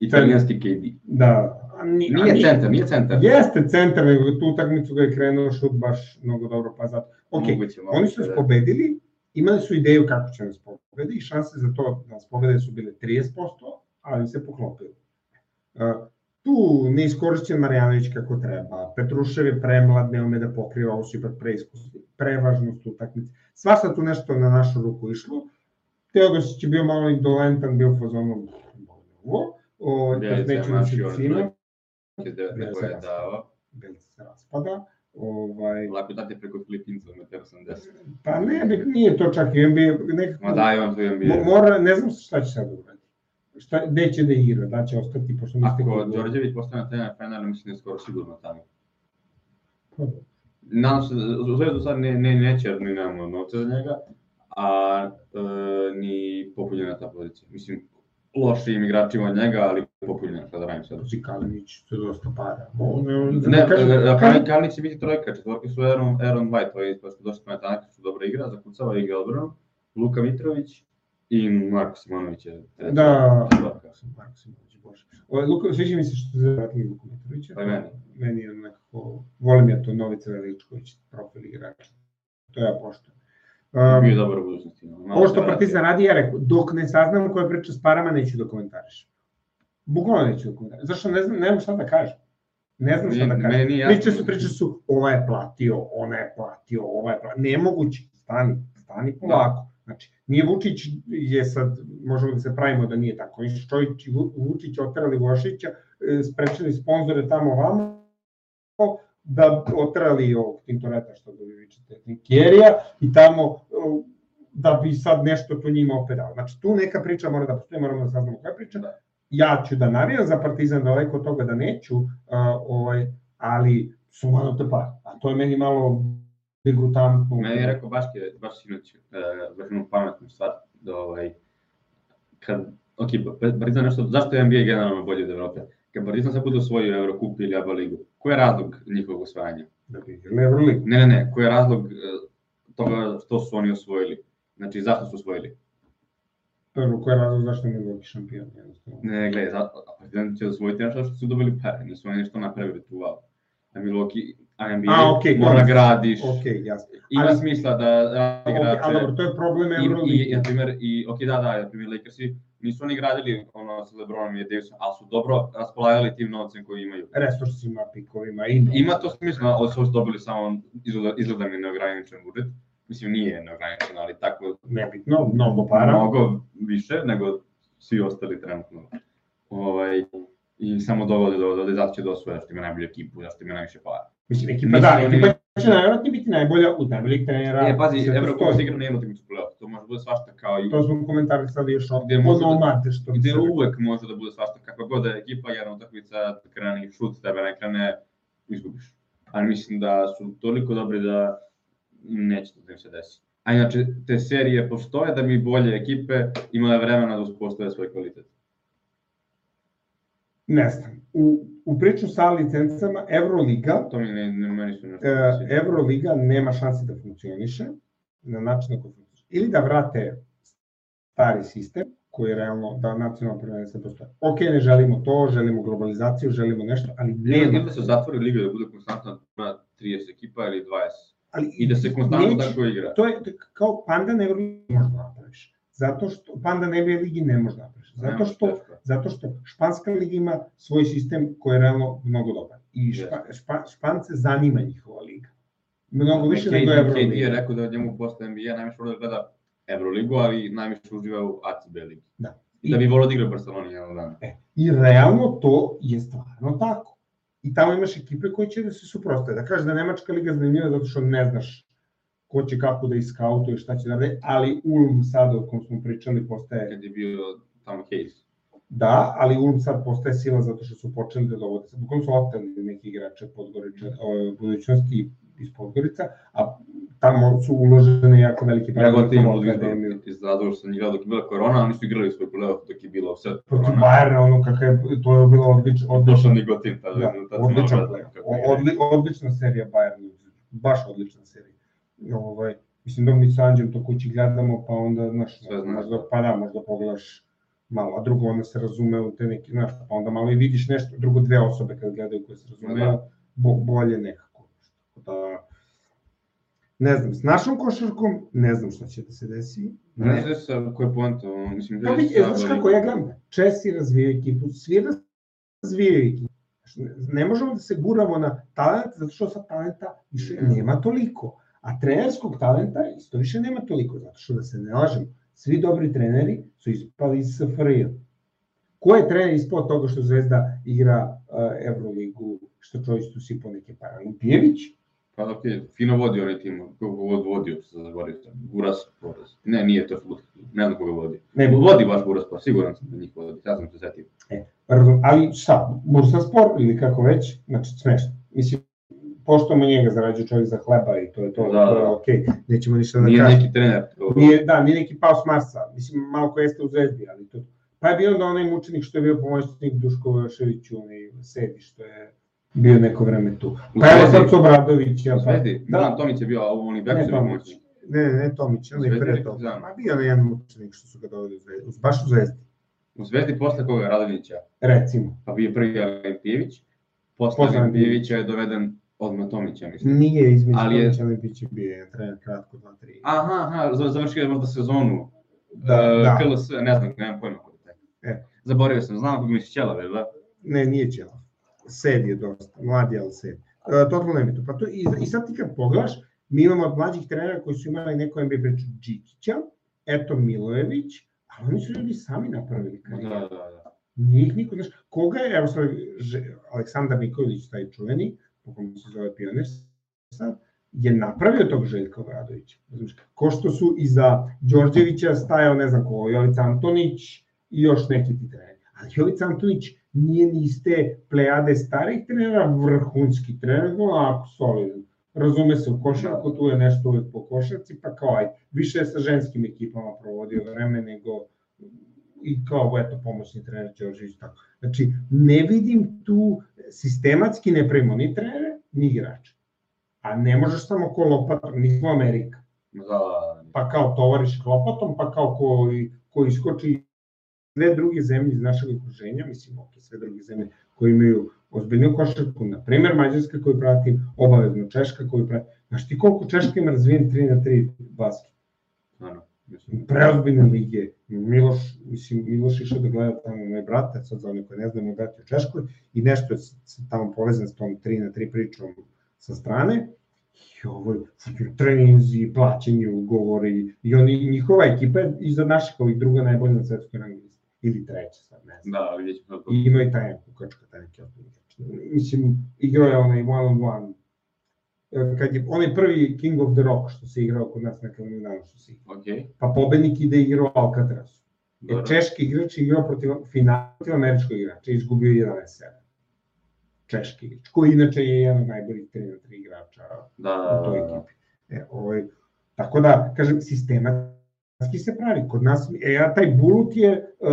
italijanski KD. Da. Ni, Nije ni- centar, nije centar. Jeste centar, nego tu utakmicu ga je krenuo šut baš mnogo dobro, pa zato. Ok, Moguće, oni su nas da. pobedili, imali su ideju kako će nas pobedi i šanse za to da nas pobede su bile 30%, ali se poklopilo. Uh, tu neiskorišćen Marjanović kako treba, Petrušev je premlad, ne ume da pokriva, ovo su ipak preiskusni, prevažnost utakmice. Svašta tu nešto na našu ruku išlo. Teodosić je bio malo indolentan, bio u fazonu ovo, o, neću da cima, je dao. Se raspada. Ovaj, Lako dati preko Filipinca, meter 80. pa ne, nije to čak i NBA, nekako, Ma daj tu mo- NBA. mora, ne znam šta će sad uradi. Šta, gde će da igra, da će ostati, pošto niste Ako Đorđević postane trener Fener, mislim da je skoro sigurno tamo. Pa, Nadam se, da- u Zvezdu sad ne, ne, neće, jer mi nemamo novca za njega, a e, ni popunjena ta pozicija. Mislim, lošijim igračima od njega, ali popunjena, šta da radim sad. Pazi Kalinić, to je dosta para. Mo, ne, Ne, da e, kažem- Kalinić Kalinić će biti trojka, četvorke su Aaron, Aaron White, to je došli Panetanak, što dobro igra, zakucava igra odbranu, Luka Mitrović i Marko Simonović je. Da. Marko Simonović, bože. Ovo, Luka, sviđa mi se što se vratili Luka Mitrovića. Pa meni. Meni je nekako, volim ja to Novica Veličković, profil igrača. To ja poštujem. Um, Bio je dobar budućnosti. Ovo što. Partizan radi, ja rekao, dok ne saznam koja priča s parama, neću da komentarišem. Bukvalno neću da komentarišem. Zašto ne znam, nemam šta da kažem. Ne znam šta da kažem. meni. Priče su, priče su, ova je platio, ona je platio, ova je platio. Nemoguće, stani, stani polako. Znači, nije Vučić je sad, možemo da se pravimo da nije tako. Niš Čović i Vu- Vučić oterali Vošića, e, sprečili sponzore tamo vamo, da otrali ovog Tintoreta, što da vi vičete, Trinkjerija, i tamo o, da bi sad nešto to njima opet dao. Znači, tu neka priča mora da postoji, moramo da saznamo koja priča. Da. Ja ću da navijam za Partizan, daleko od toga da neću, a, ovaj, ali su malo te par. A to je meni malo degutantno. Meni je rekao baš, je, baš sinoć, baš imam pametnu stvar, da ovaj, kad, ok, Partizan nešto, zašto je NBA generalno bolji od Evrope? Kad Partizan sad bude osvojio Eurocup ili ABA ligu, koji je razlog njihovog osvajanja? Da bi igrali Euroligu. Ne, ne, ne, koji je razlog e, toga što su oni osvojili? Znači, zašto su osvojili? Prvo, koji je razlog zašto ne mogu šampion? Ne, gledaj, za, Partizan će osvojiti nešto što su dobili pare, nisu oni nešto napravili tu, wow. A Milwaukee, a NBA, A, okej, mora dobro. gradiš, Ok, jasno. ima Ali- smisla da radi Ok, igrače. ali dobro, to je problem I, Euroligi. i, na primjer, i, ok, da, da, na primjer, Lakersi nisu oni gradili ono sa Lebronom i Davisom, ali su dobro raspolagali tim novcem koji imaju. resursima, pikovima i Ima to smisla, ali su dobili samo izgleda, izgleda mi neograničen budžet. Mislim, nije neograničen, ali tako nebitno, mnogo para. mnogo više nego svi ostali trenutno. Ovaj, I samo dovode do, do, do da osvoje, zašto ima najbolju ekipu, zašto ima najviše para. Mislim, ekipa da, ekipa će najvjerojatnije biti najbolja od najboljih trenera. E, pazi, Evropa se igra na utakmicu play-off, to može da bude svašta kao i To smo komentarisali još ovdje, Gde može od da- nomade, što gde uvek može da bude svašta, kakva god da je ekipa, jedna utakmica krene i šut, tebe ne krene, izgubiš. Ali mislim da su toliko dobri da neće da im se desi. A inače, te serije postoje da bi bolje ekipe imale vremena da uspostave svoj kvalitet. Ne znam. U, u priču sa licencama, Euroliga, To mi ne, ne meni su nešto. e, Euroliga nema šanse da funkcioniše na način na koji funkcioniše. Ili da vrate stari sistem, koji je realno da nacionalno prvenstvo postoje. Ok, ne želimo to, želimo globalizaciju, želimo nešto, ali Ne, ili da se zatvori liga da bude konstantna na 30 ekipa ili 20. ali I da se konstantno neće- tako igra. To je kao panda ne možeš da napraviš. Zato što panda ne ligi ne može da napraviš. Zato što zato što španska liga ima svoj sistem koji je realno mnogo dobar. I špa, špa, špance zanima njihova liga. Mnogo više nego KD je Euroliga. rekao da njemu posle NBA najviše voli da gleda Euroligu, ali najviše uživa u ACB ligi. Da. I da bi volio da igra u Barceloni jednog dana. E, I realno to je stvarno tako. I tamo imaš ekipe koje će da se suprostave. Da kažeš da Nemačka liga zanimljiva zato što ne znaš ko će kako da iskautuje, šta će da rade, ali Ulm sad o kom smo pričali postaje Kad je bio tamo Hayes. Da, ali Ulm sad postaje sila zato što su počeli da dovode. Bukvalno su oteli neki igrače Podgoriča, budućnosti iz Podgorica, a tamo su uložene jako velike Ja god tim u od akademiju. iz razloga što sam igrao dok je bila korona, oni su igrali svoj playoff dok je bilo sve Protiv korona. Bayerna, ono kakav je, to je bilo odlično, Došao odlično, Nigotin, tada, da, tada odličan malo play. gledao kako igra. Odli, odlična serija Bayern, baš odlična serija. Ovaj, mislim da mi sa Anđem to kući gledamo, pa onda, znaš, možda, da. pa da, možda pogledaš malo, a drugo onda se razume u te neke, znaš, pa onda malo i vidiš nešto, drugo dve osobe kad gledaju koje se razumeju, Da. bo, bolje nekako. Tako Da, ne znam, s našom košarkom, ne znam šta će da se desi. Ne znam sa koje poenta, ono, mislim da Pa je vidi, znaš kako ja gledam, Česi razvijaju ekipu, svi razvijaju ekipu. Ne, ne možemo da se guramo na talent, zato što sad talenta više Ne. nema toliko. A trenerskog talenta isto više nema toliko, zato što da se ne lažemo, svi dobri treneri su ispali iz SFRJ. Ko je trener ispod toga što Zvezda igra uh, Euroligu, što čovjek tu sipo neke pare? Limpijević? Pa ok, fino vodi onaj tim, koga god vodio, se zaboravio. Buras, Buras. Ne, nije to fut, ne znam koga vodi. Ne, Vodi baš Buras, pa siguran sam da njih vodi, ja sam se setio. Razum, ali šta, Bursa spor ili kako već, znači smešno. Mislim, poštujemo njega, zarađuje čovjek za hleba i to je to, Da, to je da. okej, nećemo ništa da Nije kažemo. neki trener. to- Nije, da, nije neki pao s Marsa, mislim, malo ko jeste u Zvezdi, ali to. Pa je bio onda onaj mučenik što je bio pomoćnik Duško Vaševiću, onaj Sedi, što je bio neko vreme tu. Pa evo sad su Obradović, ja pa. Zvezdi, Da. Milan Tomić je bio, Beksu Tomić, pomoćnik. ne, ne, ne Tomić, onaj pre toga. znam. Ma bio je jedan mučenik što su ga doveli u Zvezdi, baš u Zvezdi, U Zvezdi posle koga Radovića, recimo. pa bio prvi Olimpijević, posle Olimpijevića je doveden odmah Tomić, ja mislim. Nije između Ali je- Tomića, biće bio jedan trener kratko, dva, tri. Aha, aha, za- završio je možda sezonu. Da, E, da. KLS, ne znam, nemam pojma ko je taj. E. Zaboravio sam, znam kako mi se ćela, da? Ne, nije Ćelav. Sed je dosta, mladi, ali Sed. Uh, totalno nebitno. Pa to, i, I sad ti kad pogledaš, mi imamo od mlađih trenera koji su imali neko NBA priču Đikića, eto Milojević, ali oni su ljudi sami napravili Da, karijeru. da, da. Nije ih niko, znaš, koga je, evo sad, Aleksandar Nikolić, taj čuveni, po kome se zove Pionir sad, je napravio tog Željka Obradovića. Znači, ko što su iza Đorđevića stajao, ne znam ko, Jovica Antonić i još neki ti treneri. Ali Jovica Antonić nije ni iz te plejade starih trenera, vrhunski trener, onako solidan. Razume se u košarku, tu je nešto uvek po košarci, pa kao aj, više je sa ženskim ekipama provodio vreme nego i kao eto pomoćni trener Đorđević tako. Znači ne vidim tu sistematski ne pravimo ni trenere ni igrače. A ne možeš samo ko lopatom, nismo Amerika. Da, Pa kao tovariš lopatom, pa kao ko, ko iskoči sve druge zemlje iz našeg okruženja, mislim, ok, sve druge zemlje koje imaju ozbiljnu košarku, na primer Mađarska koju pratim, obavezno Češka koju pratim. Znaš ti koliko Češka ima razvijen 3 na 3 basket? Ano, mislim. Preozbiljne lige. Miloš, mislim, Miloš išao da gleda tamo moj brate, sad za one koje ne znamo, brate u Češkoj, i nešto je tamo povezan s tom 3 na 3 pričom sa strane. I ovo je treninzi, plaćeni ugovori, i oni, njihova ekipa je iza naših ovih druga najbolja na svetskoj rangi listi. Ili treća, sad ne znam. Da, vidjet ćemo. I ima i taj kukačka, taj neki. Mislim, igrao je onaj one on one. E, Kad je, onaj prvi King of the Rock što se igrao kod nas na Kalemegdanu što se igrao. Okej, Pa pobednik ide igrao u Alcatrazu. E, dobro. češki igrač je igrao protiv, final protiv američkog igrača i izgubio 11-7. Češki igrač, koji inače je jedan od najboljih 3 na 3 igrača Da, u da, toj da, da. ekipi. E, ovaj, tako da, kažem, sistematski se pravi. Kod nas, e, ja, taj Bulut je uh,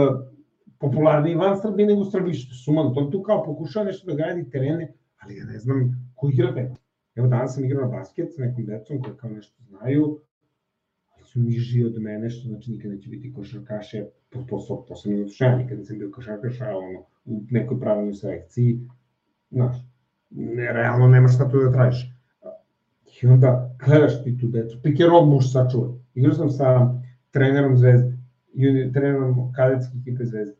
popularniji van Srbije nego u je suman. To tu kao pokušava nešto da gradi terene, ali ja ne znam ko igra. Evo danas sam igrao na basket sa nekom decom koji kao nešto znaju, ali su niži od mene, što znači nikad neće biti košarkaše, po, po, posebno zato što ja nikad nisam bio košarkaš, a ono, u nekoj pravilnoj selekciji, znaš, ne, realno nemaš šta tu da tražiš. I onda gledaš ti tu decu, pick and roll muš sačuvaj. Igrao sam sa trenerom Zvezde, juni, trenerom kadetske ekipe Zvezde.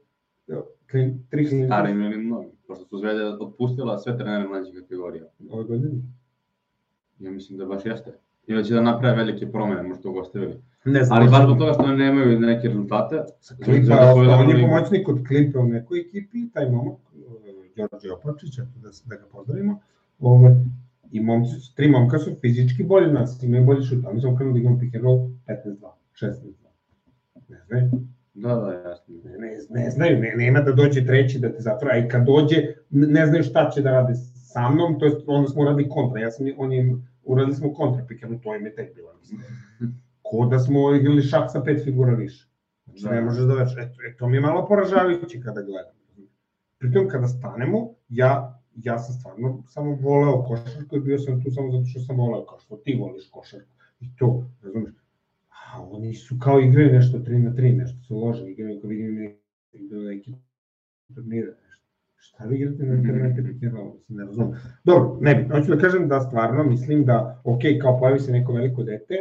Tri klinike Starim ili mnogim, pošto su Zvezda otpustila sve trenere mlađih kategorija. ove godine. Ja mislim da baš jeste. I da će da naprave velike promene, možda ga ostavili. Ne znam, Ali baš zbog toga što nemaju neke rezultate, svoju on je pomoćnik kod Klimpe u nekoj ekipi, taj momak, e, Đorđe Opačić, da, da ga pozdravimo. Ove, I momci, tri momka su fizički bolji nas, imaju bolji šut, a mi smo krenuli da igramo pick and roll 15-2, 16-2. Ne znaju, Da, da, jasno. ne, ne, ne znaju, ne, nema da dođe treći da te zatvora, a i kad dođe, ne, ne znaju šta će da rade sa mnom, to jest onda smo uradili kontra, ja sam, on je, uradili smo kontra and roll, to im je tek bilo, mislim. Ko da smo igrali šah sa pet figura više. Znači, Da. ne možeš da već, eto, e, to mi je malo poražavajuće kada gledam. Pritom, kada stanemo, ja, ja sam stvarno samo voleo košarku i bio sam tu samo zato što sam voleo, kao što ti voliš košarku. I to, razumiješ? A oni su kao igraju nešto 3 na 3, nešto se lože, igraju, ako vidim igraju neki turnire. Šta vi igrate na internete, pick and roll, mislim, ne razumem. Dobro, ne bi, hoću da kažem da stvarno mislim da, ok, kao pojavi se neko veliko dete,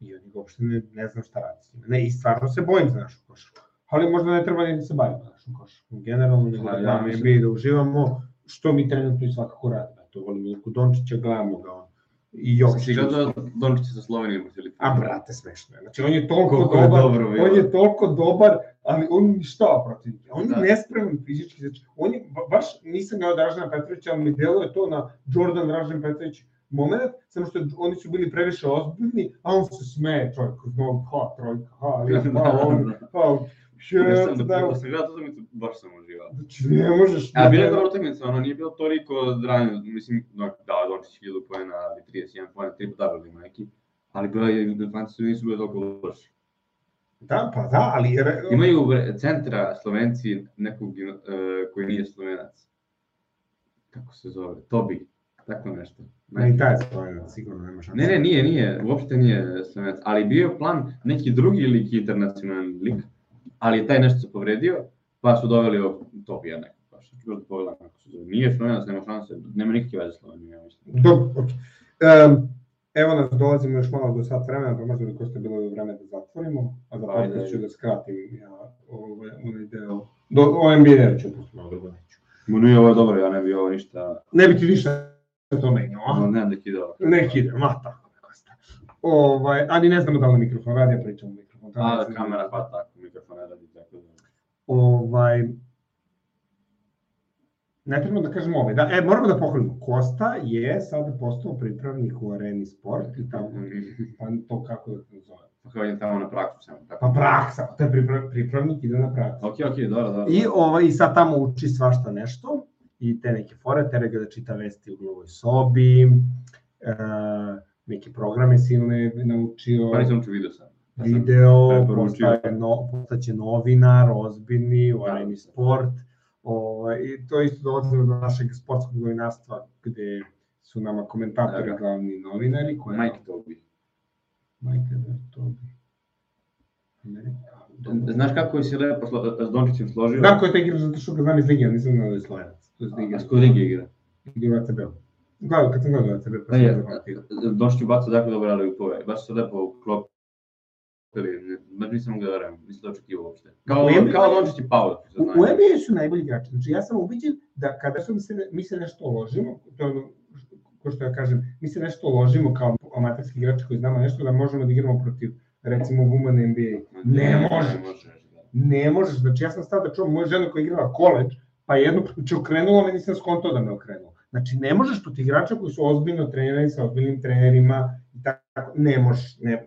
i oni uopšte ne, ne znam šta radi s njima. Ne, i stvarno se bojim za našu košarku. Ali možda ne treba ni da se bavimo našom košarkom. Generalno, nego Pa, da ja gledamo mislim- NBA i da uživamo, što mi trenutno i svakako radimo. To volim Ilku Dončića, gledamo ga on. I Jesi Jokića. igrao da Dončića sa Slovenijom ili? A brate, smešno je. Znači, on je toliko Koliko je dobar, dobro bilo. on je toliko dobar, ali on ništa protiv njega. On je Da. nespreman fizički. Znači, on je, ba- baš nisam gledao Dražana Petrovića, ali mi deluje to na Jordan Dražan Petrović moment, samo što oni su bili previše ozbiljni, a on se smeje čovjek kroz nogu, ha, trojka, ha, ali, ha, <laughs> on, ha, Sam da, da sam gledao tu utakmicu, baš sam uživao. znači, ne možeš. A bila je dobra utakmica, ono nije bilo toliko ranije, mislim, no, da, Dončić 1000 poena, ali 31 poena, tri double ima neki, ali bila je, Defanci su nisu bili toliko loši. Da, pa da, ali... re- Imaju centra Slovenci nekog uh, koji nije Slovenac. Kako se zove? Tobi, tako nešto. Ne, i taj je spojeno, sigurno nema šanse. Ne, ne, nije, nije, uopšte nije Slovenac, ali bio je plan neki drugi lik internacionalni lik, ali taj nešto se povredio, pa su doveli ovog Tobija nekog, baš ću da pogledam kako se zove. Nije Slovenac, nema šanse, nema nikakve veze s Slovenijom, ja mislim. Dobro. Um, evo nas, dolazimo još malo do sat vremena, pa možda bi Kosta bilo vreme da zatvorimo, a za podcast ću da skratim ja ovaj, onaj deo. Do, o NBA ću pustiti malo drugo neću. Ma nije ovo dobro, ja ne bi ovo ništa, Ne bi ti više to menjao, a? no, da kidao. Neki ide, ma tako je, Kosta. Ovaj, ali ne znamo da li mikrofon radi, ja pričam mikrofon. A, ne kamera pa tako, mikrofon ne radi, tako da. Ovaj, ne trebamo da kažemo ove. Da, e, moramo da pohvalimo. Kosta je sad postao pripravnik u areni sport i tako, pa to kako da se zove. Pa kao idem tamo na praksu samo. Tako. Pa praksa, to je priprav, pripravnik, ide na praksu. Ok, ok, dobro, dobro. I, ovaj, I sad tamo uči svašta nešto i te neke fore, tere ga da čita vesti u glovoj sobi, e, neke programe silne naučio. Pa nisam učio video sam. Video, postaje no, postaće novinar, ozbiljni, u Da. areni sport. Ovaj, I to isto dolazimo do našeg sportskog novinarstva, gde su nama komentatori Da, da. glavni novinari. Koje, Mike Tobi. Da, to bi. Amerika. Znaš kako si lepo slo- s Dončićem složio? Znam ko je taj igrač zato što ga znam iz Lige, ali nisam znao da je slovenac. Je da. A s kod Lige igra? Igra u ACB-u. Gledao, kad sam gledao ACB, pa sam je, zapamtio. Dončić baca jako dobre ali upove. Baš se lepo uklopili. Baš nisam da verujem. Nisam da očekivao uopšte. Kao, U kao Dončić i Pavel. U, u NBA su najbolji igrači. Znači ja sam ubiđen da kada su mi se, mi se nešto uložimo, to je ono, ko što ja kažem, mi se nešto uložimo kao amaterski igrači koji znamo nešto da možemo da igramo protiv recimo Women NBA. Ne možeš. Ne možeš. da. Ne možeš. Znači ja sam stao da čuvam moju ženu koja je igrala koleđ, pa jednu znači okrenula me, nisam skontao da me okrenuo. Znači ne možeš protiv igrača koji su ozbiljno treneri sa ozbiljnim trenerima i tako, ne možeš. Ne.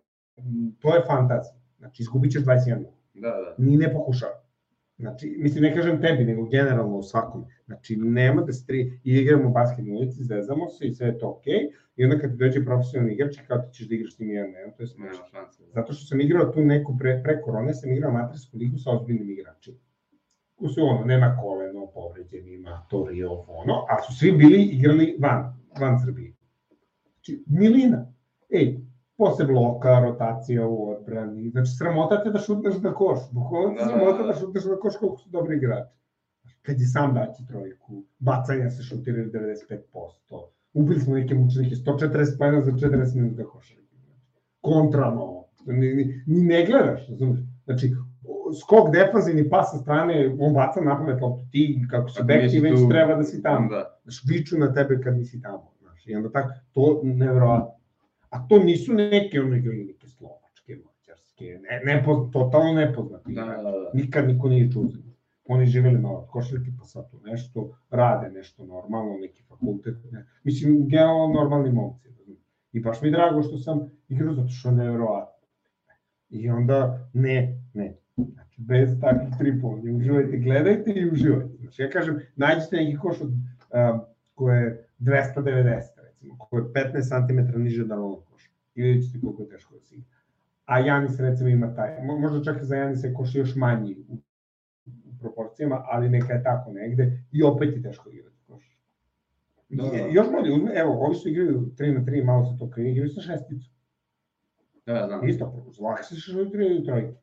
To je fantazija. Znači izgubit ćeš 21 Da, da. ni ne pokušava. Znači, mislim, ne kažem tebi, nego generalno u svakom. Znači, nema da se tri, i igramo basket na ulici, zezamo se i sve je to okej, i onda kad ti dođe profesionalni igrač, kao ti ćeš da igraš tim jedan jedan, to je smešno. Nema šanse. Da. Zato što sam igrao tu neku pre, pre korone, sam igrao amatersku ligu sa ozbiljnim igračima. Ko su ono, nema koleno, povređen, ima to ovo, ono, a su svi bili igrali van, van Srbije. Znači, milina. Ej, posle bloka, rotacija u odbrani, znači sramota te da šutneš na koš, bukvalno Da, da, sramota da. da šutneš na koš koliko su dobri igrači. Kad je sam daći trojku, bacanja se šutiraju 95%, ubili smo neke mučenike, 140 plena za 40 minuta košarke. Kontra novo, ni, ni, ni ne gledaš, razumiješ? Znači, skok defanzivni pas sa strane, on baca na pamet loptu, ti kako Ako bek, ti već tu- treba da si tamo. Da. Znaš, viču na tebe kad nisi tamo, znaš, i onda tako, to nevjerovatno. A to nisu neke, ono neke slovačke, mađarske, ne, nepo, totalno nepoznati. Da, da, igrači. da. Nikad niko nije čuo za njih. Oni živeli malo od košarke, pa sad tu nešto, rade nešto normalno, neki fakultet, ne. Mislim, geo normalni momci. I baš mi je drago što sam igrao, zato što je nevjerovatno. I onda, ne, ne. Znači, bez takvih tripova, ne uživajte, gledajte i uživajte. Znači, ja kažem, nađite neki koš od, um, koje je 290, koje je 15 cm niže od normalnog koša. I vidjet ćete koliko je teško da se igra. A Janis recimo ima taj, mo- možda čak i za Janisa je koš još manji u, u proporcijama, ali neka je tako negde i opet je teško igrati koš. Da, Da. Još bolje, uzme, evo, ovi su igraju 3 na 3, malo se to krije, igraju sa šesticu. Da, da. Isto, zvak se šutiraju trojke.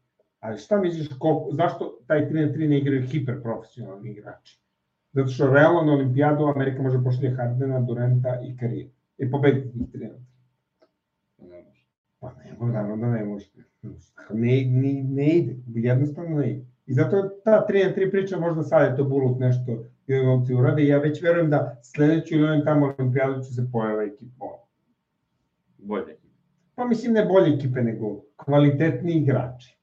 Ali šta misliš, koliko, zašto taj 3 na 3 ne igraju hiperprofesionalni igrači? Zato što realno na olimpijadu Amerika može pošalje Hardena, Durenta i Karije. I pobediti njih 3 na 3. Ne može. Pa ne može, naravno da ne može. Ne, ne, ne ide, jednostavno ne ide. I zato ta 3 na 3 priča možda sad je to bulut nešto i ovi momci urade ja već verujem da sledeću ili onim tamo olimpijadu će se pojava ekipa. Bolje. Pa mislim ne bolje ekipe, nego kvalitetni igrači.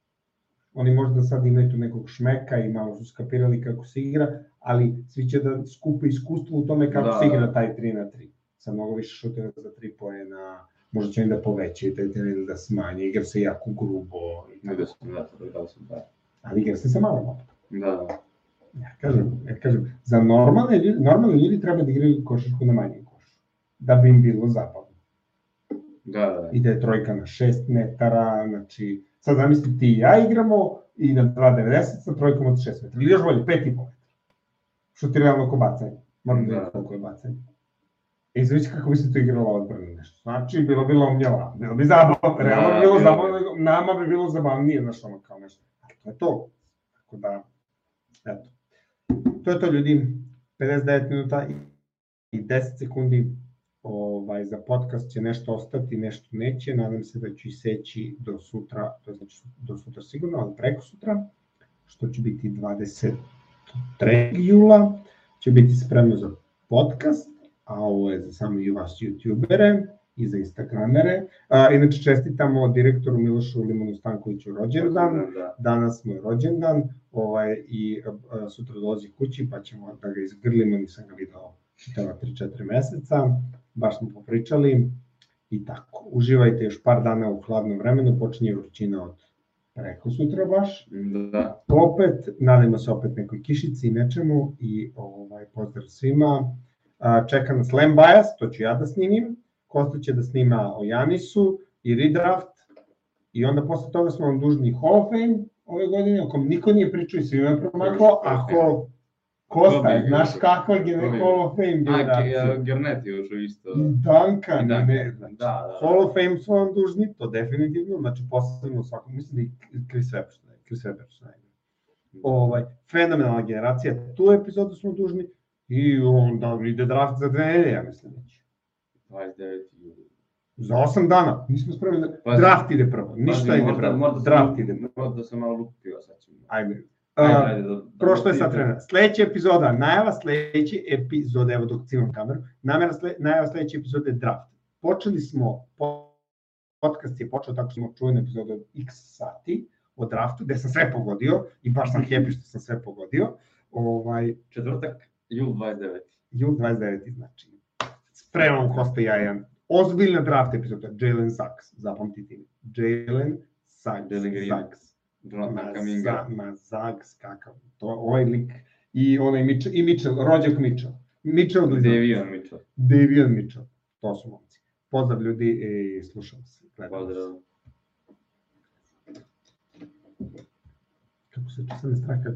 Oni možda sad imaju tu nekog šmeka i malo su skapirali kako se igra, ali svi će da skupe iskustvo u tome kako Da, se igra da. taj 3 na 3. Sa mnogo više šuteva za 3 poena, možda će oni da povećaju taj teren da smanje, igra se jako grubo. I sam, da, gledao sam, da. Ali igra se sa malo loptom. Da, da. Ja kažem, ja kažem, za normalne ljudi, normalni ljudi treba da igraju košarku na manjem košu. Da bi im bilo zabavno. Da, da, da. ide trojka na 6 metara, znači, sad zamisli ti i ja igramo i na 2.90 sa trojkom od 6 metara, ili još bolje, 5,5 metara. Što ti realno ko bacanje, moram da Da. vidim koliko je bacanje. I znači kako bi se to igralo odbrano nešto. Znači, bilo bi lomljava, bilo bi zabavno, realno bi Da, bilo bi. zabavno, nama bi bilo zabavnije, znaš, ono kao nešto. To je to. Tako da, eto. To je to ljudi, 59 minuta i 10 sekundi ovaj, za podcast će nešto ostati, nešto neće, nadam se da ću iseći do sutra, to znači do sutra sigurno, ali preko sutra, što će biti 23. jula, će biti spremno za podcast, a ovo je za samo i vas youtubere i za Instagramere. A, inače, čestitamo direktoru Milošu Limonu Stankoviću rođendan. Da. Danas mu je rođendan ovaj, i a, sutra dolazi kući pa ćemo da ga izgrlimo, nisam ga video čitava 3-4 meseca. Baš smo popričali i tako. Uživajte još par dana u hladnom vremenu, počinje vrućina od preko sutra baš. Da. Opet, nadajmo se opet nekoj kišici i nečemu i ovaj, pozdrav svima. A, čeka nas Lamb Bias, to ću ja da snimim. Kosta će da snima o Janisu i Redraft. I onda posle toga smo vam dužni Hall of Fame ove godine, o kom niko nije pričao i svima je promaklo, a Hall Kosta, Ko bi- znaš kakva je bi- Hall of Fame A, generacija. Ge- Gernet je ušao isto. I Duncan, I ne, Duncan, ne, znači, da, da. Hall of Fame su vam dužni, to definitivno, znači posebno svakom, mislim da i Chris Webber, ne, Chris Webber najbolji. Ovaj, fenomenalna generacija, tu epizodu smo dužni i onda ide draft za dve nedelje, ja mislim već. 29 juli. Za osam dana, nismo spremni, da- draft ide prvo, ništa ide prvo, draft ide prvo. Možda sam malo lupio, sad ćemo. Ajde. Ajde, da- da- Prošlo je sat vremena. Sledeća epizoda, najava sledeće epizode, evo dok cimam kameru, namera sle, najava sledeće epizode je draft. Počeli smo, po- podcast je počeo tako što smo čuli epizodu od x sati o draftu, gde sam sve pogodio i baš sam happy što sam sve pogodio. Ovaj, Četvrtak, jul 29. jul 29. znači. Spremam Kosta i ja jedan ozbiljna draft epizoda, Jalen Sachs, zapamtite. Jalen Sachs, Jalen Green. Sachs. Jonathan Kaminga. ma Zags, kakav, to, ovaj lik, i onaj Mitchell, i Mitchell, rođak Mitchell. Mitchell blizanac. Davion Mitchell. Davion Mitchell, to su momci. Pozdrav ljudi i slušamo se. gledamo se. Pozdrav. Kako se česa ne straka